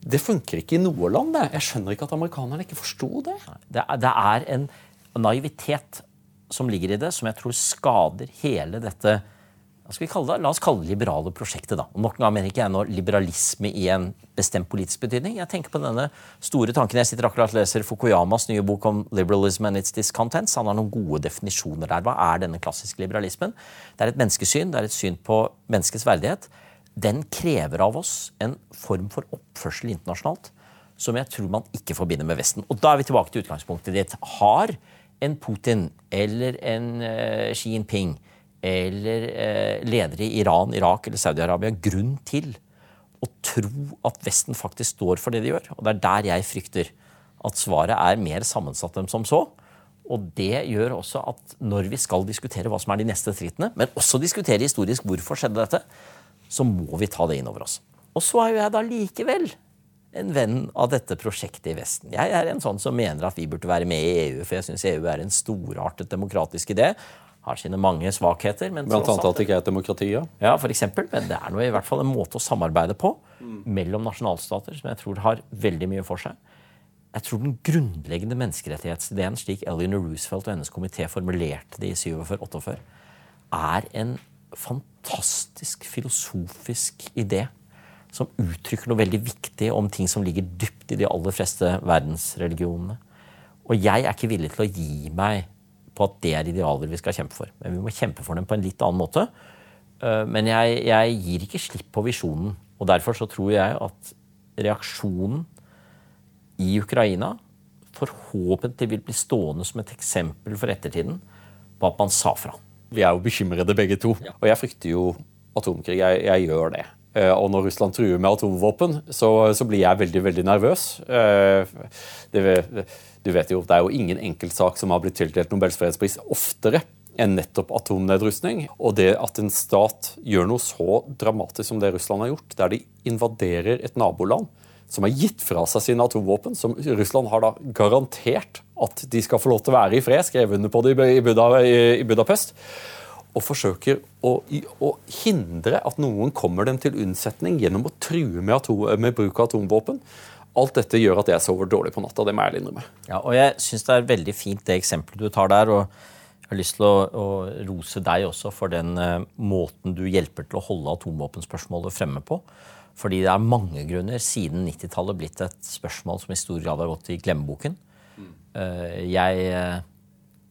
det funker ikke i noe land. det. Jeg skjønner ikke at amerikanerne ikke forsto det. det. Det er en naivitet som ligger i det, som jeg tror skader hele dette kalle det? La oss kalle det liberale prosjektet. da. Og nok en gang mener ikke jeg noe liberalisme i en bestemt politisk betydning. Jeg tenker på denne store tanken. Jeg sitter akkurat og leser Fukuyamas nye bok om liberalism and its discontents. Han har noen gode definisjoner der. Hva er denne klassiske liberalismen? Det er et menneskesyn, det er et syn på menneskets verdighet. Den krever av oss en form for oppførsel internasjonalt som jeg tror man ikke forbinder med Vesten. Og da er vi tilbake til utgangspunktet ditt. Har en Putin eller en uh, Xi Jinping eller eh, ledere i Iran, Irak eller Saudi-Arabia grunn til å tro at Vesten faktisk står for det de gjør. Og det er der jeg frykter at svaret er mer sammensatt enn som så. Og det gjør også at når vi skal diskutere hva som er de neste trittene, men også diskutere historisk hvorfor skjedde dette, så må vi ta det inn over oss. Og så er jo jeg da likevel en venn av dette prosjektet i Vesten. Jeg er en sånn som mener at vi burde være med i EU, for jeg syns EU er en storartet demokratisk idé har sine mange svakheter. Men Blant annet at det ikke er et demokrati? Ja, ja for eksempel, Men det er noe, i hvert fall en måte å samarbeide på mm. mellom nasjonalstater som jeg tror har veldig mye for seg. Jeg tror den grunnleggende menneskerettighetsideen, slik Eleanor Roosevelt og hennes komité formulerte det i 47-48, er en fantastisk filosofisk idé som uttrykker noe veldig viktig om ting som ligger dypt i de aller fleste verdensreligionene. Og jeg er ikke villig til å gi meg på at det er idealer vi skal kjempe for. Men vi må kjempe for dem på en litt annen måte. Eh, men jeg, jeg gir ikke slipp på visjonen. Og derfor så tror jeg at reaksjonen i Ukraina forhåpentlig vil bli stående som et eksempel for ettertiden på at man sa fra. Vi er jo bekymrede begge to. Og jeg frykter jo atomkrig. Jeg, jeg gjør det. Eh, og når Russland truer med atomvåpen, så, så blir jeg veldig veldig nervøs. Det det, du vet jo, Det er jo ingen enkeltsak som har blitt tildelt Nobels fredspris oftere enn nettopp atomnedrustning. Og det at en stat gjør noe så dramatisk som det Russland har gjort, der de invaderer et naboland som har gitt fra seg sine atomvåpen, som Russland har da garantert at de skal få lov til å være i fred, skrevet under på det i, Buda, i Budapest, og forsøker å, å, hindre at noen kommer dem til unnsetning gjennom å true med, atom, med bruk av atomvåpen. Alt dette gjør at jeg sover dårlig på natta. Det må jeg innrømme. Ja, og jeg syns det er veldig fint det eksempelet du tar der. og jeg har lyst til å, å rose deg også for den uh, måten du hjelper til å holde atomvåpenspørsmålet fremme på. Fordi det er mange grunner siden 90-tallet blitt et spørsmål som i stor grad har gått i glemmeboken. Mm. Uh, jeg uh,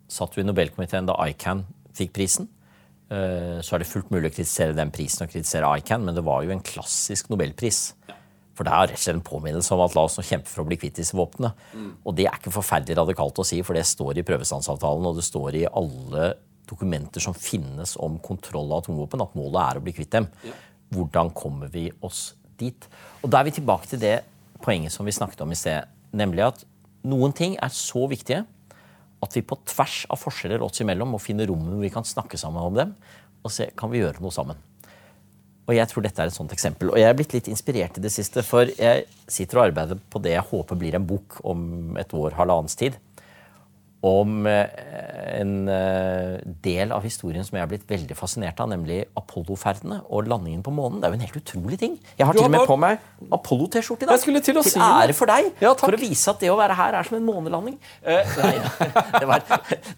satt jo i Nobelkomiteen da ICAN fikk prisen. Så er det fullt mulig å kritisere den prisen og kritisere ICAN, men det var jo en klassisk nobelpris. Ja. For det er rett og slett en påminnelse om at la oss nå kjempe for å bli kvitt disse våpnene. Mm. Og det er ikke forferdelig radikalt å si, for det står i prøvestansavtalen og det står i alle dokumenter som finnes om kontroll av atomvåpen, at målet er å bli kvitt dem. Ja. Hvordan kommer vi oss dit? Og Da er vi tilbake til det poenget som vi snakket om i sted, nemlig at noen ting er så viktige at vi på tvers av forskjeller oss imellom må finne rom hvor vi kan snakke sammen om dem og se kan vi gjøre noe sammen. Og jeg tror dette er et sånt eksempel. Og jeg er blitt litt inspirert i det siste, for jeg sitter og arbeider på det jeg håper blir en bok om et år, halvannens tid. Om eh, en eh, del av historien som jeg har blitt veldig fascinert av, nemlig Apollo-ferdene og landingen på månen. Det er jo en helt utrolig ting. Jeg har har til og med på meg Apollo-T-skjorte i dag. Jeg skulle til å si ære det. for deg. Ja, for å vise at det å være her er som en månelanding. Eh, nei, *laughs* det, var,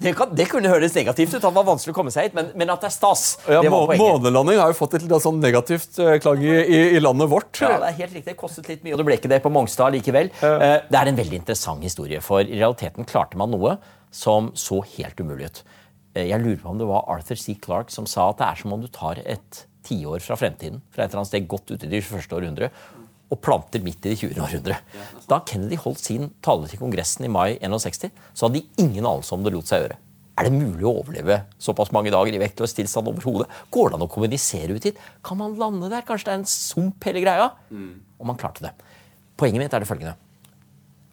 det, kan, det kunne høres negativt ut, det var vanskelig å komme seg hit, men, men at det er stas. Ja, det må- Månelanding har jo fått et sånn negativt eh, klang i, i, i landet vårt. Ja, det er helt riktig. Det kostet litt mye, og det ble ikke det på Mongstad likevel. Eh, Det er en veldig interessant historie, for i realiteten klarte man noe som så helt umulig ut. Eh, Jeg lurer på om det var Arthur C. Clarke som sa at det er som om du tar et tiår fra fremtiden, fra et eller annet sted godt ute i det 21. århundre, og planter midt i det 20. århundre. Da Kennedy holdt sin tale til Kongressen i mai 61, så hadde de ingen anelse om det lot seg gjøre. Er det mulig å overleve såpass mange dager i vektløs tilstand overhodet? Går det an å kommunisere ut hit? Kan man lande der? Kanskje det er en sump, hele greia? Og man klarte det. Poenget mitt er det følgende.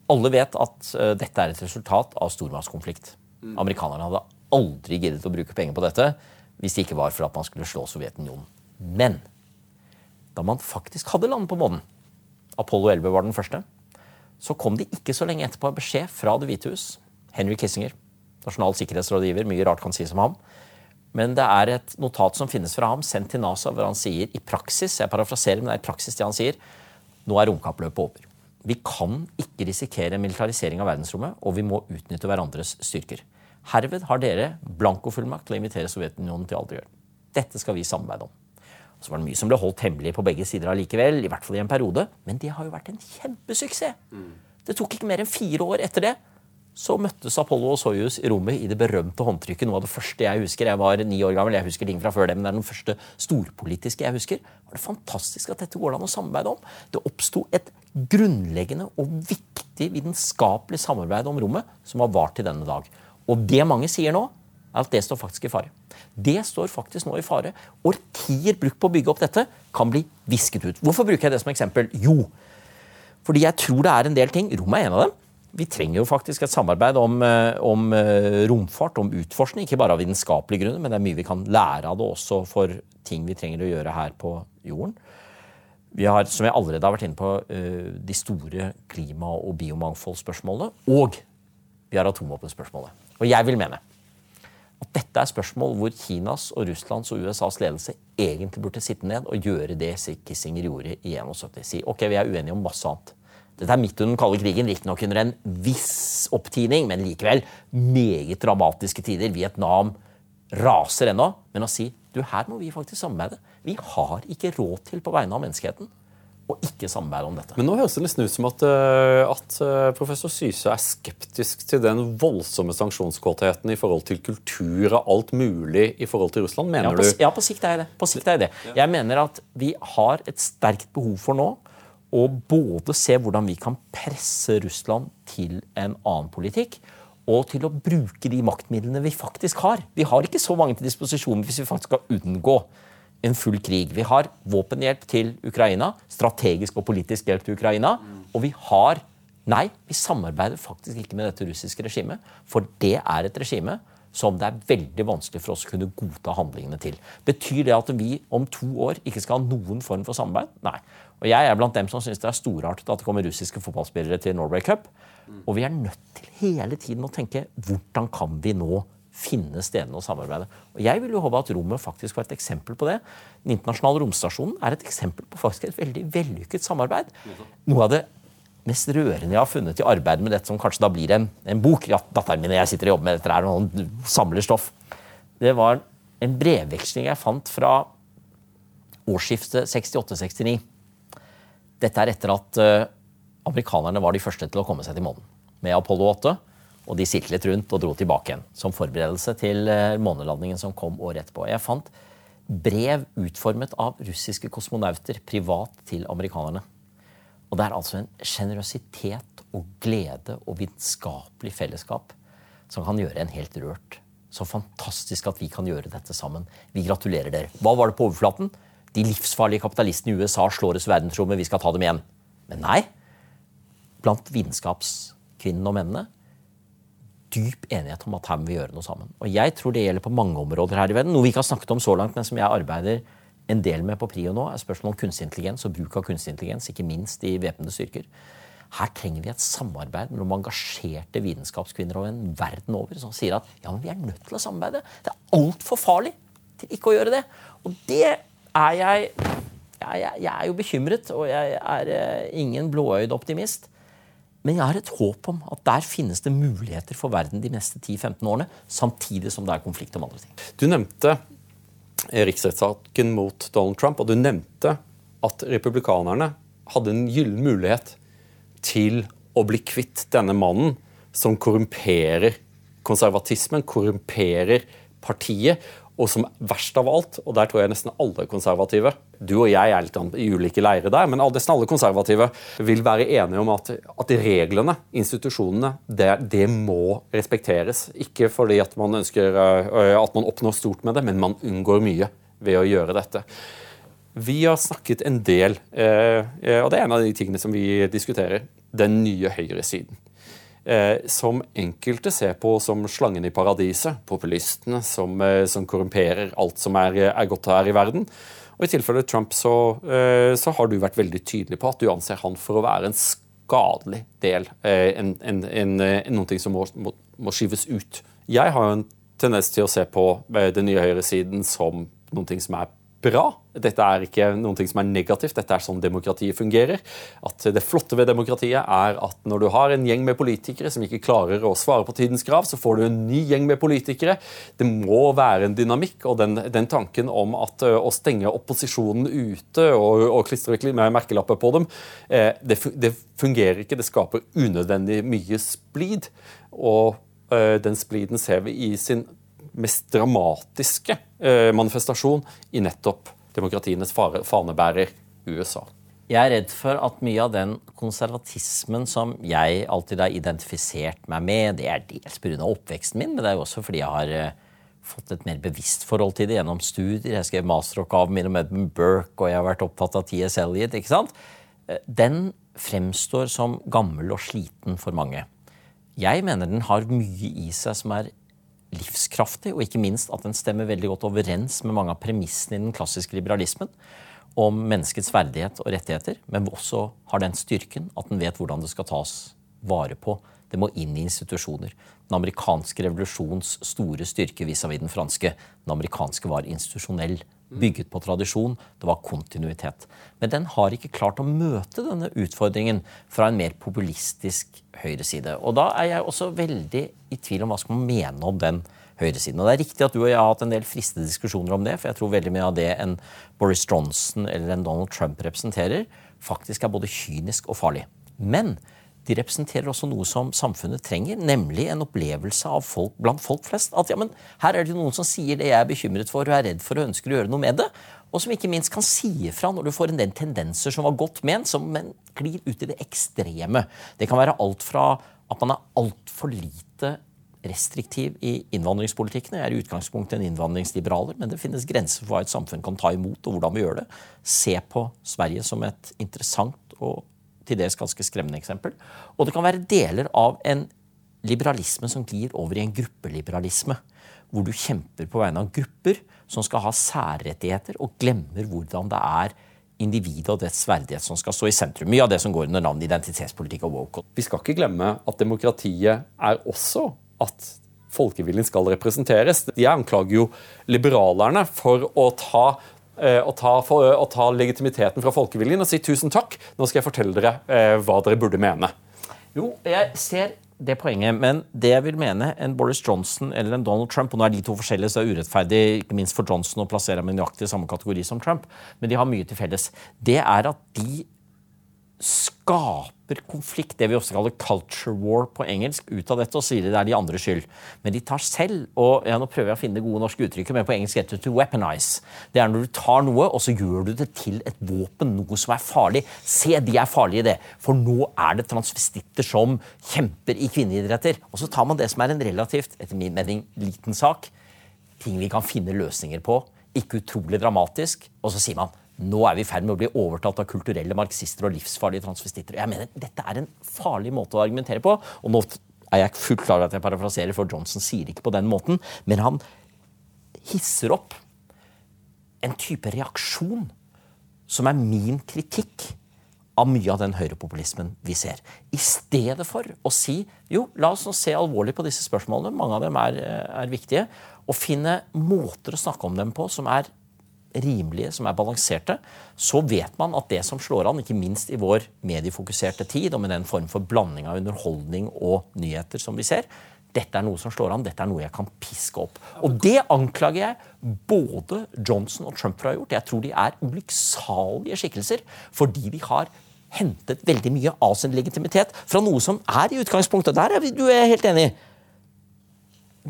Alle vet at eh, dette er et resultat av stormaktskonflikt. Amerikanerne hadde aldri giddet å bruke penger på dette hvis det ikke var for at man skulle slå Sovjetunionen. Men da man faktisk hadde landet på månen, Apollo 11 var den første, så kom de ikke så lenge etterpå en beskjed fra Det hvite hus, Henry Kissinger, nasjonal sikkerhetsrådgiver, mye rart kan sies om ham, men det er et notat som finnes fra ham, sendt til NASA, hvor han sier i praksis jeg parafraserer, men det er i praksis det han sier, nå er romkappløpet over. Vi kan ikke risikere militarisering av verdensrommet, og vi må utnytte hverandres styrker. Herved har dere blankofullmakt til å invitere Sovjetunionen til alt å gjøre. Dette skal vi samarbeide om. Så var det mye som ble holdt hemmelig på begge sider allikevel, i hvert fall i en periode, men det har jo vært en kjempesuksess. Det tok ikke mer enn fire år etter det. Så møttes Apollo og Soyuz i rommet i det berømte håndtrykket. Noe av det første jeg husker. Jeg var ni år gammel, jeg husker ting fra før det, men det er den første storpolitiske jeg husker. Det var det fantastisk at dette går det an å samarbeide om. Det oppsto et grunnleggende og viktig vitenskapelig samarbeid om rommet som har vart til denne dag. Og det mange sier nå, er at det står faktisk i fare. Det står faktisk nå i fare. Årtier brukt på å bygge opp dette kan bli visket ut. Hvorfor bruker jeg det som eksempel? Jo, fordi jeg tror det er en del ting. Rommet er en av dem. Vi trenger jo faktisk et samarbeid om, eh, om eh, romfart, om utforskning. Ikke bare av vitenskapelige grunner, men det er mye vi kan lære av det også for ting vi trenger å gjøre her på jorden. Vi har, som jeg allerede har vært inne på, eh, de store klima- og biomangfoldsspørsmålene. Og vi har atomvåpenspørsmålet. Og jeg vil mene at dette er spørsmål hvor Kinas og Russlands og USAs ledelse egentlig burde sitte ned og gjøre det Kissinger gjorde i 71. Si ok, vi er uenige om masse annet. Dette er midt under den kalde krigen, riktignok under en viss opptining, men likevel meget dramatiske tider. Vietnam raser ennå. Men å si du, her må vi faktisk samarbeide. Vi har ikke råd til på vegne av menneskeheten å ikke samarbeide om dette. Men nå høres det nesten ut som at, eh, at eh, professor Syse er skeptisk til den voldsomme sanksjonskåtheten i forhold til kultur og alt mulig i forhold til Russland. Ja Mener på, du? ja, på sikt er jeg det. På sikt er jeg det. Jeg mener at vi har et sterkt behov for nå å både se hvordan vi kan presse Russland til en annen politikk, og til å bruke de maktmidlene vi faktisk har. Vi har ikke så mange til disposisjon hvis vi faktisk skal unngå en full krig. Vi har våpenhjelp til Ukraina, strategisk og politisk hjelp til Ukraina, og vi har Nei, vi samarbeider faktisk ikke med dette russiske regimet, for det er et regime som det er veldig vanskelig for oss å kunne godta handlingene til. Betyr det at vi om to år ikke skal ha noen form for samarbeid? Nei. Og jeg er blant dem som syns det er storartet at det kommer russiske fotballspillere til Norway Cup. Og vi er nødt til hele tiden å tenke hvordan kan vi nå finne stedene å samarbeide. Og Jeg vil jo håpe at rommet faktisk var et eksempel på det. Den internasjonale romstasjonen er et eksempel på faktisk et veldig vellykket samarbeid. Noe av det mest rørende jeg har funnet i arbeidet med dette, som kanskje da blir en, en bok ja, Datteren min og jeg sitter og jobber med dette, er noen samler stoff. Det var en brevveksling jeg fant fra årsskiftet 68-69. Dette er etter at eh, amerikanerne var de første til å komme seg til månen med Apollo 8. Og de sirklet rundt og dro tilbake igjen som forberedelse til eh, månelandingen som kom året etterpå. Jeg fant brev utformet av russiske kosmonauter privat til amerikanerne. Og det er altså en sjenerøsitet og glede og vitenskapelig fellesskap som kan gjøre en helt rørt. Så fantastisk at vi kan gjøre dette sammen. Vi gratulerer dere. Hva var det på overflaten? De livsfarlige kapitalistene i USA slår oss i verdensrommet, vi skal ta dem igjen. Men nei. Blant vitenskapskvinnene og mennene dyp enighet om at her må vi gjøre noe sammen. Og jeg tror det gjelder på mange områder her i verden. Noe vi ikke har snakket om så langt, men som jeg arbeider en del med på Prio nå, er spørsmål om kunstig intelligens og bruk av kunstig intelligens, ikke minst i væpnede styrker. her trenger vi et samarbeid mellom engasjerte vitenskapskvinner og en verden over som sier at ja, men vi er nødt til å samarbeide. Det er altfor farlig til ikke å gjøre det. Og det er jeg Jeg, jeg, er jo bekymret, og jeg er eh, ingen blåøyd optimist. Men jeg har et håp om at der finnes det muligheter for verden de neste 10-15 årene, samtidig som det er konflikt om andre ting. Du nevnte riksrettssaken mot Donald Trump, og du nevnte at republikanerne hadde en gyllen mulighet til å bli kvitt denne mannen som korrumperer konservatismen, korrumperer partiet, og som verst av alt, og der tror jeg nesten alle konservative Du og jeg er litt i ulike leirer der, men nesten alle konservative vil være enige om at, at reglene, institusjonene, det, det, må respekteres. Ikke fordi at man ønsker uh, at man oppnår stort med det, men man unngår mye ved å gjøre dette. Vi har snakket en del, uh, og det er en av de tingene som vi diskuterer, den nye høyresiden eh, som enkelte ser på som slangen i paradiset. Populistene som, eh, som korrumperer alt som er, er, godt her i verden. Og I tilfelle Trump så, eh, så, har du vært veldig tydelig på at du anser han for å være en skadelig del. Eh, en, en, en, noe som må, må, må skyves ut. Jeg har en tendens til å se på eh, den nye høyresiden som noe som er bra. Dette er ikke noe som er negativt, dette er sånn demokratiet fungerer. At Det flotte ved demokratiet er at når du har en gjeng med politikere som ikke klarer å svare på tidens krav, så får du en ny gjeng med politikere. Det må være en dynamikk, og den, den tanken om at å stenge opposisjonen ute og, og klistre merkelapper på dem, eh, det, det, fungerer ikke. Det skaper unødvendig mye splid. Og den spliden ser vi i sin mest dramatiske eh, manifestasjon i nettopp demokratienes fanebærer USA. Jeg er redd for at mye av den konservatismen som jeg alltid har identifisert meg med, det er dels pga. oppveksten min, men det er jo også fordi jeg har eh, fått et mer bevisst forhold til det gjennom studier. Jeg skrev masteroppgaven min om Edmund Burke, og jeg har vært opptatt av T.S. Eliot. ikke sant? Eh, den fremstår som gammel og sliten for mange. Jeg mener den har mye i seg som er livskraftig, og ikke minst at den stemmer veldig godt overens med mange av premissene i den klassiske liberalismen om menneskets verdighet og rettigheter, men også har den styrken at den vet hvordan det skal tas vare på. Det må inn i institusjoner. Den amerikanske revolusjons store styrke vis-à-vis den franske. Den amerikanske var institusjonell, bygget på tradisjon. Det var kontinuitet. Men den har ikke klart å møte denne utfordringen fra en mer populistisk høyreside. Og da er jeg også veldig i tvil om hva skal man mene om den høyresiden. Og det er riktig at du og jeg har hatt en del fristede diskusjoner om det, for jeg tror veldig mye av det en Boris Johnson eller en Donald Trump representerer, faktisk er både kynisk og farlig. Men de representerer også noe som samfunnet trenger, nemlig en opplevelse av folk, blant folk flest. At ja, men her er det noen som sier det jeg er bekymret for og er redd for og ønsker å gjøre noe med det. Og som ikke minst kan si ifra når du får en del tendenser som var godt ment, som men glir ut i det ekstreme. Det kan være alt fra at man er altfor lite restriktiv i innvandringspolitikken. Jeg er i utgangspunktet en innvandringsliberaler, men det finnes grenser for hva et samfunn kan ta imot, og hvordan vi gjør det. Se på Sverige som et interessant og til dels ganske skremmende eksempel. Og det kan være deler av en liberalisme som glir over i en gruppeliberalisme. Hvor du kjemper på vegne av grupper som skal ha særrettigheter, og glemmer hvordan det er individet og dets verdighet som skal stå i sentrum. Mye av det som går under navnet identitetspolitikk og woke. Vi skal ikke glemme at demokratiet er også at folkeviljen skal representeres. Jeg anklager jo liberalerne for å ta Eh, å ta, for, å ta, legitimiteten fra folkeviljen og si tusen takk, nå skal jeg fortelle dere eh, hva dere burde mene. Jo, jeg ser det poenget, men det jeg vil mene en Boris Johnson eller en Donald Trump og Nå er de to forskjellige, så det er urettferdig ikke minst for Johnson å plassere ham i nøyaktig samme kategori som Trump, men de har mye til felles. Det er at de skaper konflikt, det vi også kaller culture war på engelsk, ut av dette og sier det er de andres skyld. Men de tar selv, og ja, nå prøver jeg å finne det gode norske uttrykket, men på engelsk heter det to weaponize. Det er når du tar noe, og så gjør du det til et våpen, noe som er farlig. Se, de er farlige det, for nå er det transvestitter som kjemper i kvinneidretter. Og så tar man det som er en relativt, etter min mening, liten sak, ting vi kan finne løsninger på, ikke utrolig dramatisk, og så sier man nå er vi i ferd med å bli overtatt av kulturelle marxister og livsfarlige transvestitter. Jeg mener, Dette er en farlig måte å argumentere på. og nå er jeg fullt klar over at jeg parafraserer, for Johnson sier ikke på den måten. Men han hisser opp en type reaksjon som er min kritikk av mye av den høyrepopulismen vi ser. I stedet for å si jo, la oss nå se alvorlig på disse spørsmålene, mange av dem er, er viktige, og finne måter å snakke om dem på som er rimelige, som er balanserte, så vet man at det som slår an, ikke minst i vår mediefokuserte tid, og med den form for blanding av underholdning og nyheter som vi ser, dette er noe som slår an, dette er noe jeg kan piske opp. Og det anklager jeg både Johnson og Trump for å ha gjort. Jeg tror de er ulykksalige skikkelser fordi de har hentet veldig mye av sin legitimitet fra noe som er i utgangspunktet Der er du helt enig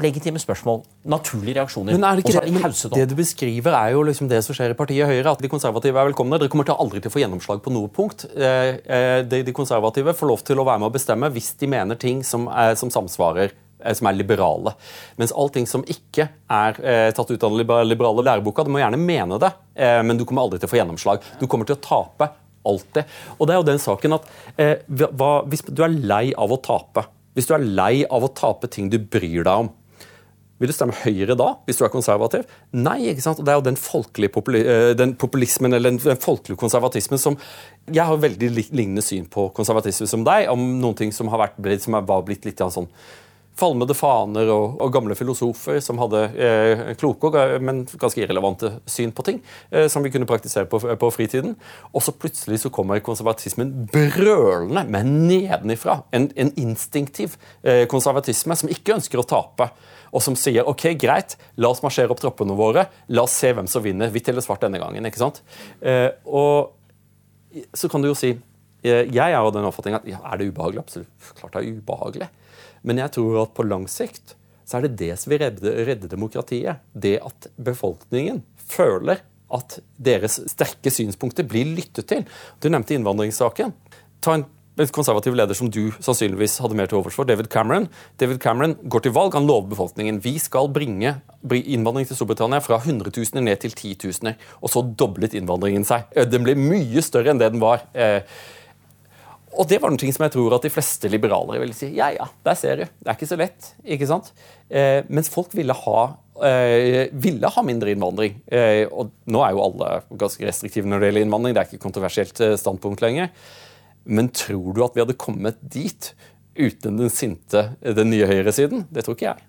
legitime spørsmål, naturlige reaksjoner. Men er det, ikke det, det, det du beskriver, er jo liksom det som skjer i partiet Høyre. At de konservative er velkomne. Dere kommer til aldri til å få gjennomslag på noe punkt. Eh, eh, de, de konservative får lov til å være med å bestemme hvis de mener ting som, er, som samsvarer Eh, som er liberale. Mens allting som ikke er eh, tatt ut av den liberale læreboka, du må gjerne mene det, eh, men du kommer aldri til å få gjennomslag. Du kommer til å tape alltid. Og det er jo den saken at eh, hva, Hvis du er lei av å tape, hvis du er lei av å tape ting du bryr deg om, vil du stemme Høyre da, hvis du er konservativ? Nei. ikke sant? Og Det er jo den populi eh, den populismen eller den folkelige konservatismen som Jeg har veldig lignende syn på konservatisme som deg, om noen ting som har vært, som var blitt litt sånn falmede faner og, og, gamle filosofer som hadde eh, kloke, men ganske irrelevante syn på ting, eh, som vi kunne praktisere på, på, fritiden. Og så plutselig så kommer konservatismen brølende, men nedenifra. En, en instinktiv eh, konservatisme som ikke ønsker å tape. Og som sier ok, greit, la oss marsjere opp troppene våre, la oss se hvem som vinner, hvitt eller svart denne gangen. ikke sant? Eh, og så kan du jo si eh, jeg er av den oppfatning at ja, er det ubehagelig? Absolutt. Klart det er ubehagelig. Men jeg tror at på lang sikt så er det det som vil redde, redde demokratiet. Det at befolkningen føler at deres sterke synspunkter blir lyttet til. Du nevnte innvandringssaken. Ta en konservativ leder som du sannsynligvis hadde mer til overs for, David Cameron. David Cameron går til valg, han lover befolkningen vi skal bringe innvandring til Storbritannia fra 100 000 ned til 10 000. Og så doblet innvandringen seg. Den ble mye større enn det den var. Eh, og det var noe som jeg tror at de fleste liberalere ville si. Ja, ja, der ser du. Det er ikke så lett. ikke sant? Eh, mens folk ville ha, eh, ville ha mindre innvandring. Eh, og nå er jo alle ganske restriktive når det gjelder innvandring. Det er ikke kontroversielt eh, standpunkt lenger. Men tror du at vi hadde kommet dit uten den sinte, den nye høyresiden? Det tror ikke jeg.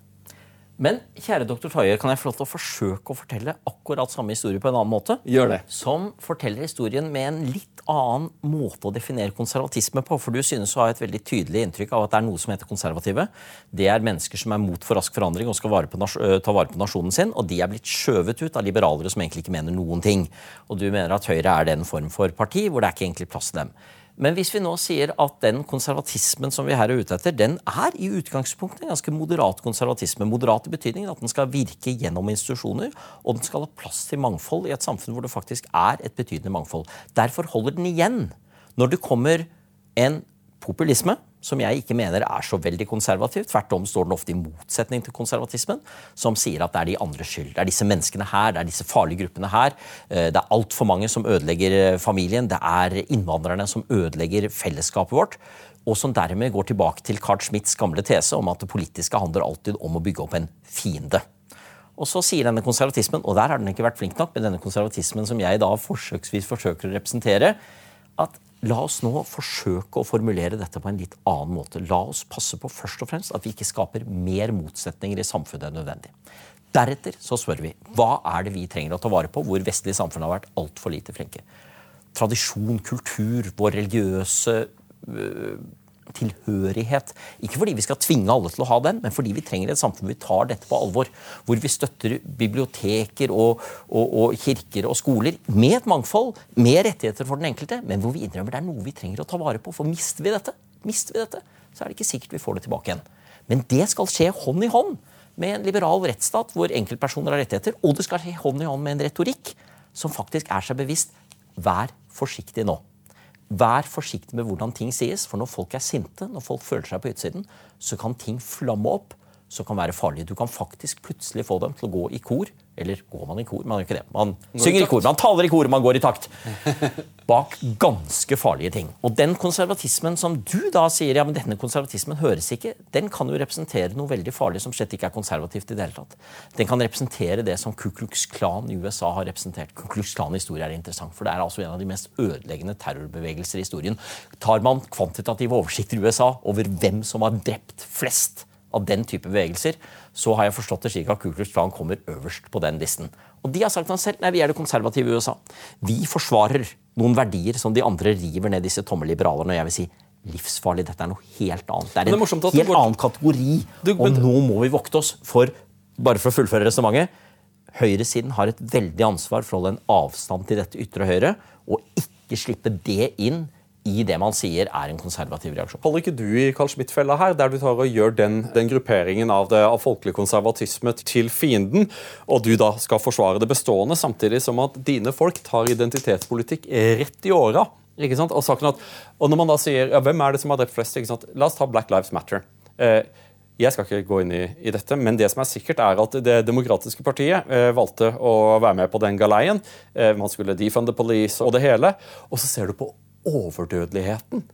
Men kjære doktor Tajer, kan jeg få lov til å forsøke å fortelle akkurat samme historie på en annen måte? Gjør det. Som forteller historien med en litt annen måte å definere konservatisme på. For du synes å ha et veldig tydelig inntrykk av at det er noe som heter konservative. Det er mennesker som er mot for rask forandring og skal vare på, ta vare på nasjonen sin. Og de er blitt skjøvet ut av liberalere som egentlig ikke mener noen ting. Og du mener at Høyre er den form for parti hvor det er ikke egentlig plass til dem. Men hvis vi nå sier at den konservatismen som vi her er ute etter, den er i utgangspunktet en ganske moderat konservatisme. Moderat i betydningen at den skal virke gjennom institusjoner, og den skal ha plass til mangfold i et samfunn hvor det faktisk er et betydende mangfold. Derfor holder den igjen når det kommer en populisme som jeg ikke mener er så veldig konservativ. Tvert om står den ofte i motsetning til konservatismen, som sier at det er de andres skyld. Det er disse menneskene her, det er disse farlige gruppene her. Eh, det er altfor mange som ødelegger eh, familien. Det er innvandrerne som ødelegger fellesskapet vårt. Og som dermed går tilbake til Carl Schmidts gamle tese om at det politiske handler alltid om å bygge opp en fiende. Og så sier denne konservatismen, og der har den ikke vært flink nok, men denne konservatismen som jeg da forsøksvis forsøker å representere, at La oss nå forsøke å formulere dette på en litt annen måte. La oss passe på først og fremst at vi ikke skaper mer motsetninger i samfunnet enn nødvendig. Deretter så spør vi hva er det vi trenger å ta vare på hvor vestlige samfunn har vært altfor lite flinke. Tradisjon, kultur, vår religiøse øh, tilhørighet. Ikke fordi vi skal tvinge alle til å ha den, men fordi vi trenger et samfunn hvor vi tar dette på alvor. Hvor vi støtter biblioteker og, og, og, kirker og skoler med et mangfold, med rettigheter for den enkelte, men hvor vi innrømmer det er noe vi trenger å ta vare på. For mister vi dette, mister vi dette, så er det ikke sikkert vi får det tilbake igjen. Men det skal skje hånd i hånd med en liberal rettsstat hvor enkeltpersoner har rettigheter, og det skal skje hånd i hånd med en retorikk som faktisk er seg bevisst vær forsiktig nå. Vær forsiktig med hvordan ting sies, for når folk er sinte, når folk føler seg på utsiden, så kan ting flamme opp som kan være farlige. Du kan faktisk plutselig få dem til å gå i kor Eller går man i kor? Man gjør ikke det. Man synger i kor, man taler i kor, man går i takt. Bak ganske farlige ting. Og den konservatismen som du da sier ja, men denne konservatismen høres ikke, den kan jo representere noe veldig farlig som slett ikke er konservativt i det hele tatt. Den kan representere det som Ku Klux Klan i USA har representert. Ku Klux Klan-historie er interessant, for det er altså en av de mest ødeleggende terrorbevegelser i historien. Tar man kvantitative oversikter i USA over hvem som har drept flest av den type bevegelser, så har jeg forstått det slik at Ku Klux Klan kommer øverst på den listen. Og de har sagt han selv nei, vi er det konservative USA. Vi forsvarer noen verdier som de andre river ned disse tomme liberalerne. Og jeg vil si livsfarlig. Dette er noe helt annet. Det er en det er helt går... annen kategori. Du, men... Og nå må vi vokte oss for, bare for å fullføre resonnementet, høyresiden har et veldig ansvar for å holde en avstand til dette ytre høyre, og ikke slippe det inn i det man sier er en konservativ reaksjon. Holder ikke du i Carl Schmitt-fella her, der du tar og gjør den, den grupperingen av, det, av, folkelig konservatisme til fienden, og du da skal forsvare det bestående, samtidig som at dine folk tar identitetspolitikk rett i åra? Ikke sant? Og, at, og når man da sier ja, hvem er det som har drept flest? Ikke sant? La oss ta Black Lives Matter. Eh, jeg skal ikke gå inn i, i, dette, men det som er sikkert er at Det demokratiske partiet eh, valgte å være med på den galeien. Eh, man skulle defund the police og det hele. Og så ser du på overdødeligheten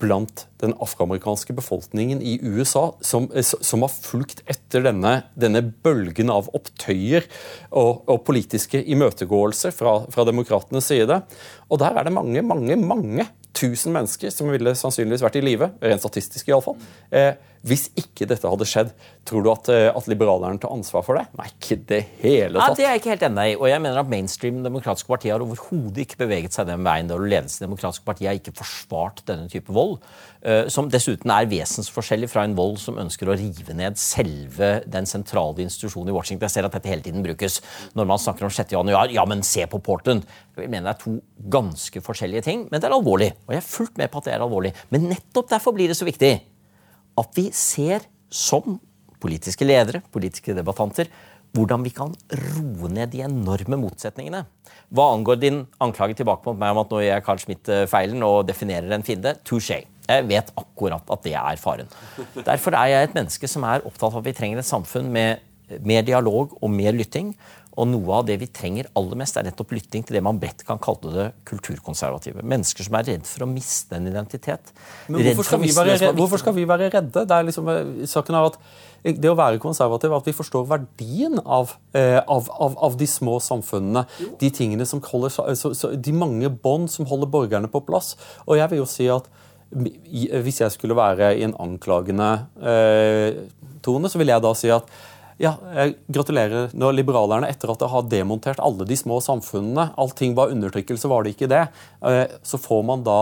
blant den afroamerikanske befolkningen i USA, som, som har fulgt etter denne, denne, bølgen av opptøyer og, og politiske imøtegåelser fra, fra demokratenes side. Og der er det mange, mange, mange tusen mennesker som ville sannsynligvis vært i live, rent statistisk iallfall. Eh, hvis ikke dette hadde skjedd, tror du at, eh, at liberalerne tar ansvar for det? Nei, ikke det hele tatt. Ja, det er jeg ikke helt enig i. Og jeg mener at mainstream demokratiske partier har overhodet ikke beveget seg den veien. Og ledelsen i demokratiske partier har ikke forsvart denne type vold. Eh, som dessuten er vesensforskjellig fra en vold som ønsker å rive ned selve den sentrale institusjonen i Washington. Jeg ser at dette hele tiden brukes når man snakker om 6. januar. Ja, men se på Portland! Jeg mener det er to ganske forskjellige ting, men det er alvorlig. Og jeg er fullt med på at det er alvorlig. Men nettopp derfor blir det så viktig at vi ser som politiske ledere, politiske debattanter, hvordan vi kan roe ned de enorme motsetningene. Hva angår din anklage tilbake mot meg om at nå gjør jeg Carl Schmitt feilen og definerer en fiende, touché. Jeg vet akkurat at det er faren. Derfor er jeg et menneske som er opptatt av at vi trenger et samfunn med mer dialog og mer lytting. Og noe av det vi trenger aller mest, er nettopp lytting til det man bredt kan kalle det kulturkonservative. Mennesker som er redd for å miste en identitet. Men hvorfor skal, være, hvorfor skal, vi være, redde? Det er liksom eh, saken av at det å være konservativ, at vi forstår verdien av, eh, av, av, av de små samfunnene. De tingene som holder, så, så, de mange bånd som holder borgerne på plass. Og jeg vil jo si at hvis jeg skulle være i en anklagende eh, tone, så vil jeg da si at ja, gratulerer når liberalerne, etter at de har demontert alle de små samfunnene Allting var undertrykkelse, var det ikke det. Eh, så får man da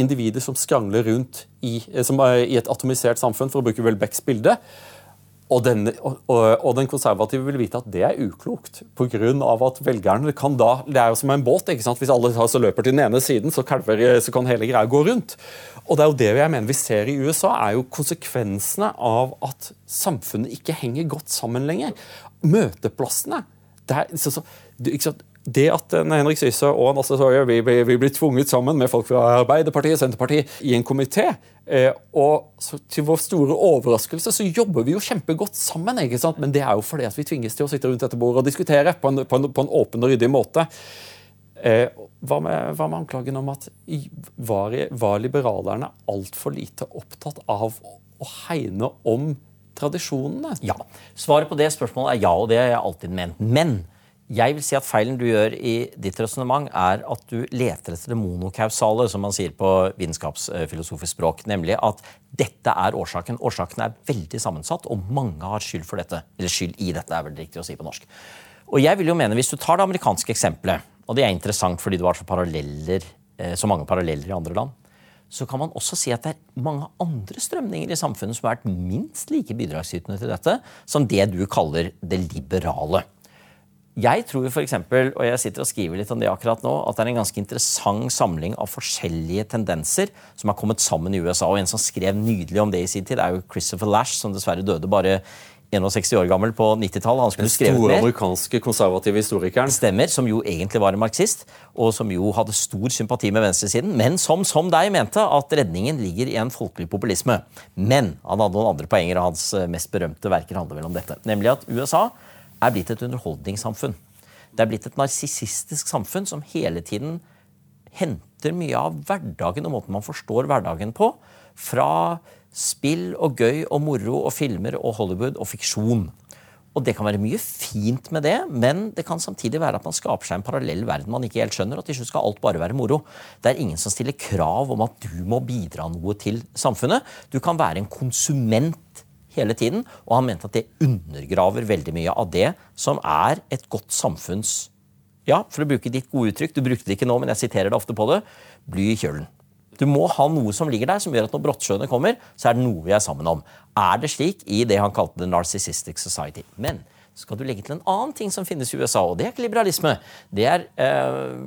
individer som skrangler rundt i, eh, i et atomisert samfunn, for å bruke Welbecks bilde. Og den, og, og den, konservative vil vite at det er uklokt. På grunn av at velgerne kan da Det er jo som en båt. ikke sant? Hvis alle løper til den ene siden, så, kalver, så kan hele greia gå rundt. Og det er jo det jeg mener vi ser i USA, er jo konsekvensene av at samfunnet ikke henger godt sammen lenger. Møteplassene. Det er, så, så, ikke sant? Det at Henrik Syse og Nasse Sawyer vi, vi, vi, blir tvunget sammen med folk fra Arbeiderpartiet og Senterpartiet i en komité, eh, og til vår store overraskelse så jobber vi jo kjempegodt sammen. ikke sant? Men det er jo fordi at vi tvinges til å sitte rundt dette bordet og diskutere på en, på en, på en åpen og ryddig måte. Eh, hva, med, hva, med, anklagen om at var, var liberalerne altfor lite opptatt av å hegne om tradisjonene? Ja. Svaret på det spørsmålet er ja, og det har jeg alltid ment. Men jeg vil si at Feilen du gjør i ditt resonnement, er at du leter etter det monokausale, som man sier på vitenskapsfilosofisk språk. Nemlig at dette er årsaken. Årsaken er veldig sammensatt, og mange har skyld for dette. Eller skyld i dette, er vel riktig å si på norsk. Og jeg vil jo mene, Hvis du tar det amerikanske eksempelet, og det er interessant fordi det var så, eh, så mange paralleller i andre land, så kan man også si at det er mange andre strømninger i samfunnet som har vært minst like bidragsytende til dette som det du kaller det liberale. Jeg tror eksempel, og jeg sitter og skriver litt om det akkurat nå, at det er en ganske interessant samling av forskjellige tendenser som har kommet sammen i USA. og En som skrev nydelig om det i sin tid, er jo Christopher Lash, som dessverre døde bare 61 år gammel på 90-tallet. Den store amerikanske konservative historikeren. Stemmer, Som jo egentlig var en marxist, og som jo hadde stor sympati med venstresiden, men som som deg mente at redningen ligger i en folkelig populisme. Men han hadde noen andre poenger, og hans mest berømte verker handler vel om dette. Nemlig at USA er blitt et underholdningssamfunn. Det er blitt et narsissistisk samfunn som hele tiden henter mye av hverdagen og måten man forstår hverdagen på, fra spill og gøy og moro og filmer og Hollywood og fiksjon. Og Det kan være mye fint med det, men det kan samtidig være at man skaper seg en parallell verden man ikke helt skjønner, og til slutt skal alt bare være moro. Det er ingen som stiller krav om at du må bidra noe til samfunnet. Du kan være en konsument hele tiden, og han mente at det undergraver veldig mye av det som er et godt samfunns Ja, for å bruke ditt gode uttrykk, du brukte det ikke nå, men jeg siterer det ofte på det, bly i kjølen. Du må ha noe som ligger der, som gjør at når brottsjøene kommer, så er det noe vi er sammen om. Er det slik i det han kalte The Narcissistic Society? Men skal du legge til en annen ting som finnes i USA, og det er ikke liberalisme. Det er eh,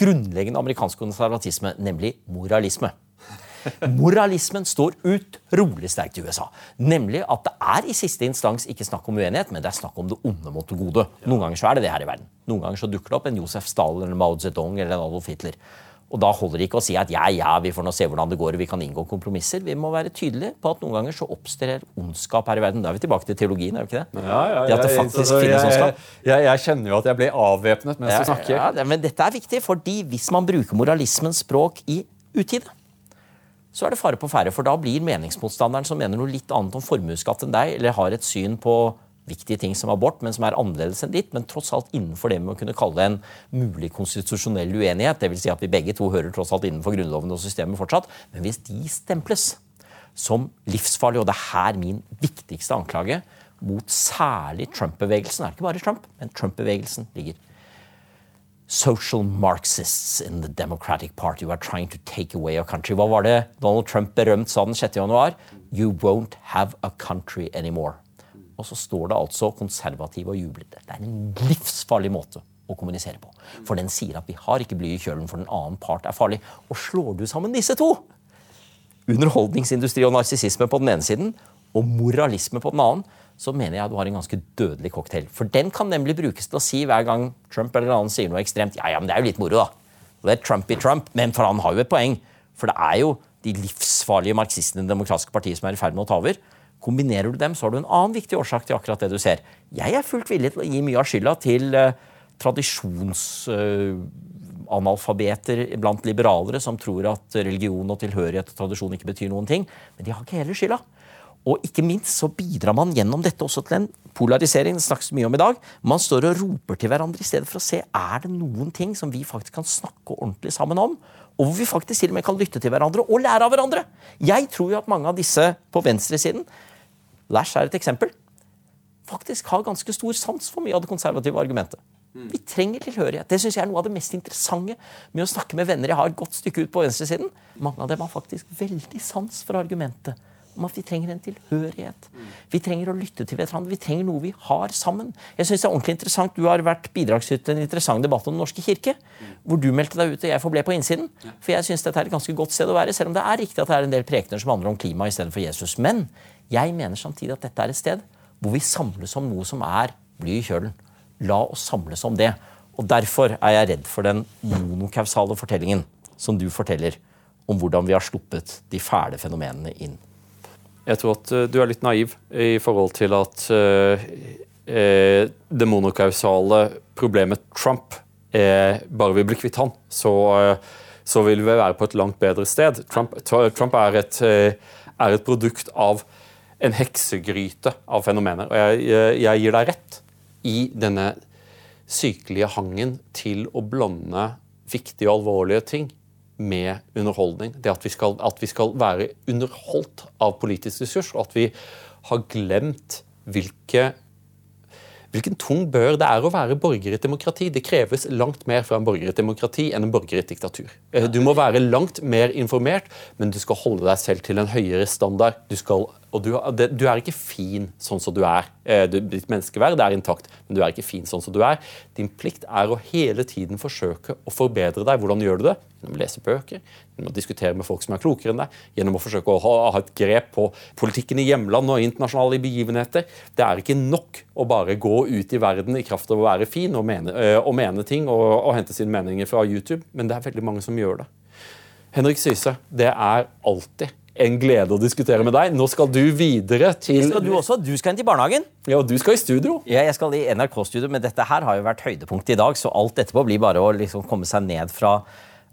grunnleggende amerikansk konservatisme, nemlig moralisme. Moralismen står utrolig sterkt i USA. Nemlig at det er i siste instans ikke snakk om uenighet, men det er snakk om det onde mot det gode. Noen ganger så er det det her i verden. Noen ganger så dukker det opp en Josef Stalin eller Mao Zedong eller en Adolf Hitler. Og Da holder det ikke å si at ja, ja, vi får nå se hvordan det går, og vi kan inngå kompromisser. Vi må være tydelige på at noen ganger så oppstår ondskap her i verden. Da er vi tilbake til teologien, er vi ikke det? Ja, ja, det at det faktisk altså, finnes jeg, ondskap. jeg, jeg kjenner jo at jeg blir avvæpnet mens Ja, du snakker. ja, men dette er viktig, fordi hvis man bruker moralismens språk i utide, så er det fare på ferde. For da blir meningsmotstanderen som mener noe litt annet om formuesskatt enn deg, eller har et syn på viktige ting som abort, men som er annerledes enn ditt, men tross alt innenfor det med å kunne kalle en mulig konstitusjonell uenighet. Dvs. Si at vi begge to hører tross alt innenfor Grunnloven og systemet fortsatt. Men hvis de stemples som livsfarlige, og det er her min viktigste anklage mot særlig Trump-bevegelsen, er det ikke bare Trump, men Trump-bevegelsen ligger social Marxists in the Democratic Party who are trying to take away our country. Hva var det Donald Trump berømt sa den 6. januar? You won't have a country anymore. Og så står det altså konservative og jubler. Det er en livsfarlig måte å kommunisere på. For den sier at vi har ikke bly i kjølen, for den annen part er farlig. Og slår du sammen disse to, underholdningsindustri og narsissisme på den ene siden, og moralisme på den annen, så mener jeg at du har en ganske dødelig cocktail. For den kan nemlig brukes til å si hver gang Trump eller annen sier noe ekstremt Ja, ja, men det er jo litt moro, da. Let Trump be Trump. Men for han har jo et poeng. For det er jo de livsfarlige marxistene i Det demokratiske partiet som er i ferd med å ta over. Kombinerer du dem, så har du en annen viktig årsak til akkurat det du ser. Jeg er fullt villig til å gi mye av skylda til uh, tradisjonsanalfabeter uh, blant liberalere som tror at religion og tilhørighet og tradisjon ikke betyr noen ting. Men de har ikke hele skylda. Og ikke minst så bidrar man gjennom dette også til en polarisering. Det snakkes mye om i dag. Man står og roper til hverandre i stedet for å se er det noen ting som vi faktisk kan snakke ordentlig sammen om. Og hvor vi faktisk til og med kan lytte til hverandre og lære av hverandre. Jeg tror jo at mange av disse på venstresiden Lash er et eksempel. Faktisk har ganske stor sans for mye av det konservative argumentet. Vi trenger tilhørighet. Det synes jeg er noe av det mest interessante med å snakke med venner jeg har et godt stykke ut på venstresiden. Mange av dem har faktisk veldig sans for argumentet om at vi trenger en tilhørighet. Vi trenger å lytte til hverandre. Vi trenger noe vi har sammen. Jeg synes det er ordentlig interessant. Du har vært bidragsyter til en interessant debatt om Den norske kirke, hvor du meldte deg ut og jeg forble på innsiden. For jeg synes dette er et ganske godt sted å være, selv om det er riktig at det er en del prekener som handler om klima i stedet for Jesus. Men jeg mener samtidig at dette er et sted hvor vi samles om noe som er bly i kjølen. La oss samles om det. Og Derfor er jeg redd for den monokausale fortellingen som du forteller om hvordan vi har sluppet de fæle fenomenene inn. Jeg tror at uh, du er litt naiv i forhold til at uh, uh, det monokausale problemet Trump bare vi blir kvitt han, så, så, vil vi være på et langt bedre sted. Trump, Trump er, et, er, et, produkt av en heksegryte av fenomener. Og jeg, jeg gir deg rett i denne sykelige hangen til å blande viktige og alvorlige ting med underholdning. Det at vi, skal, at vi skal være underholdt av politisk ressurs, og at vi har glemt hvilke Hvilken tung bør det er å være borger i et demokrati. Det kreves langt mer fra en borger i et demokrati enn en borger i et diktatur. Du må være langt mer informert, men du skal holde deg selv til en høyere standard. Du, skal, du, du er ikke fin sånn som du er. Ditt menneskeverd er intakt, men du er ikke fin sånn som du er. Din plikt er å hele tiden forsøke å forbedre deg. Hvordan gjør du det? Gjennom å lese bøker, gjennom å diskutere med folk som er klokere enn deg, gjennom å forsøke å ha, ha et grep på politikken i hjemland og internasjonale begivenheter. Det er ikke nok å bare gå ut i verden i kraft av å være fin og mene, og mene ting og, og hente sine meninger fra YouTube, men det er veldig mange som gjør det. Henrik Syse, det er alltid en glede å diskutere med deg. Nå skal du videre til Skal du også? Du skal inn til barnehagen? Ja, og du skal i studio. Ja, jeg skal i NRK-studio, men dette her har jo vært høydepunktet i dag, så alt etterpå blir bare å liksom komme seg ned fra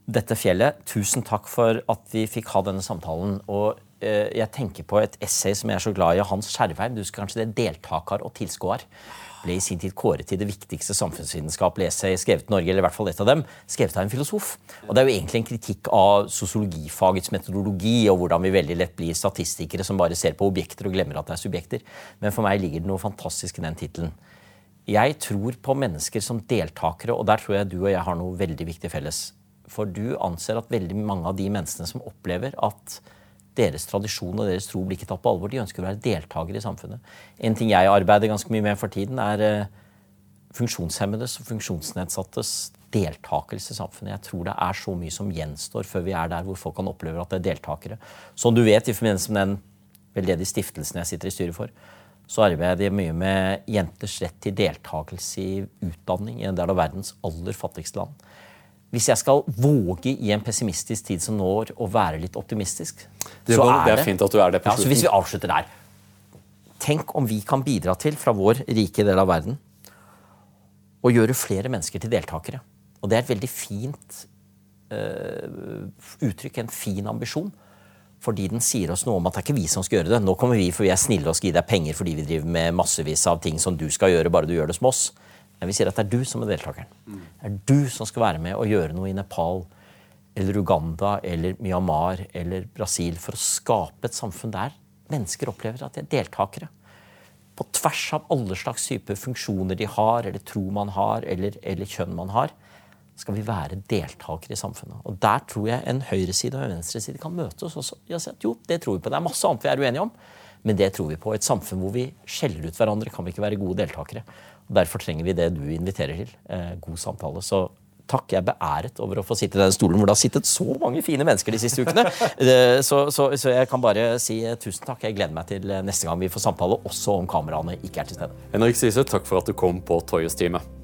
dette fjellet. Tusen takk for at vi fikk ha denne samtalen. Og eh, jeg tenker på et essay som jeg er så glad i, Hans Skjervheim. Du husker kanskje det? 'Deltaker og tilskuer' ble i sin tid kåret til det viktigste samfunnsvitenskapelige essay skrevet i Norge, eller i hvert fall et av dem, skrevet av en filosof. Og Det er jo egentlig en kritikk av sosiologifagets metodologi, og hvordan vi veldig lett blir statistikere som bare ser på objekter og glemmer at det er subjekter. Men for meg ligger det noe fantastisk i den tittelen. Jeg tror på mennesker som deltakere, og der tror jeg du og jeg har noe veldig viktig felles. For du anser at veldig mange av de menneskene som opplever at deres tradisjon og deres tro blir ikke tatt på alvor. De ønsker å være deltakere i samfunnet. En ting jeg arbeider ganske mye med for tiden, er eh, funksjonshemmedes og funksjonsnedsattes deltakelse i samfunnet. Jeg tror det er så mye som gjenstår før vi er der hvor folk kan oppleve at det er deltakere. Som du vet, i forbindelse med den veldedige stiftelsen jeg sitter i styret for, så arbeider jeg mye med jenters rett til deltakelse i utdanning i en del av verdens aller fattigste land hvis jeg skal våge i en pessimistisk tid som når å være litt optimistisk det, var, det er fint at du er det på. Ja, så hvis vi avslutter der Tenk om vi kan bidra til, fra vår rike del av verden, å gjøre flere mennesker til deltakere. Og det er et veldig fint uh, uttrykk, en fin ambisjon. Fordi den sier oss noe om at det er ikke vi som skal gjøre det. Nå kommer vi for vi er snille og skal gi deg penger fordi vi driver med massevis av ting som du skal gjøre, bare du gjør det som oss. Men vi sier at det er du som er deltakeren. Det er du som skal være med og gjøre noe i Nepal eller Uganda eller Myanmar eller Brasil for å skape et samfunn der mennesker opplever at de er deltakere. På tvers av alle slags typer funksjoner de har, eller tro man har, eller, eller kjønn man har, skal vi være deltakere i samfunnet. Og Der tror jeg en høyreside og en venstreside kan møtes også. Jo, det tror vi på. Det er masse annet vi er uenige om, men det tror vi på. Et samfunn hvor vi skjeller ut hverandre, kan vi ikke være gode deltakere. Derfor trenger vi det du inviterer til. Eh, god samtale. Så takk, jeg er beæret over å få sitte i den stolen hvor det har sittet så mange fine mennesker de siste ukene. *laughs* Eh, så, så, så, jeg kan bare si eh, tusen takk. Jeg gleder meg til neste gang vi får samtale, også om kameraene ikke er til stede. Henrik Sise, takk for at du kom på Toyes-teamet.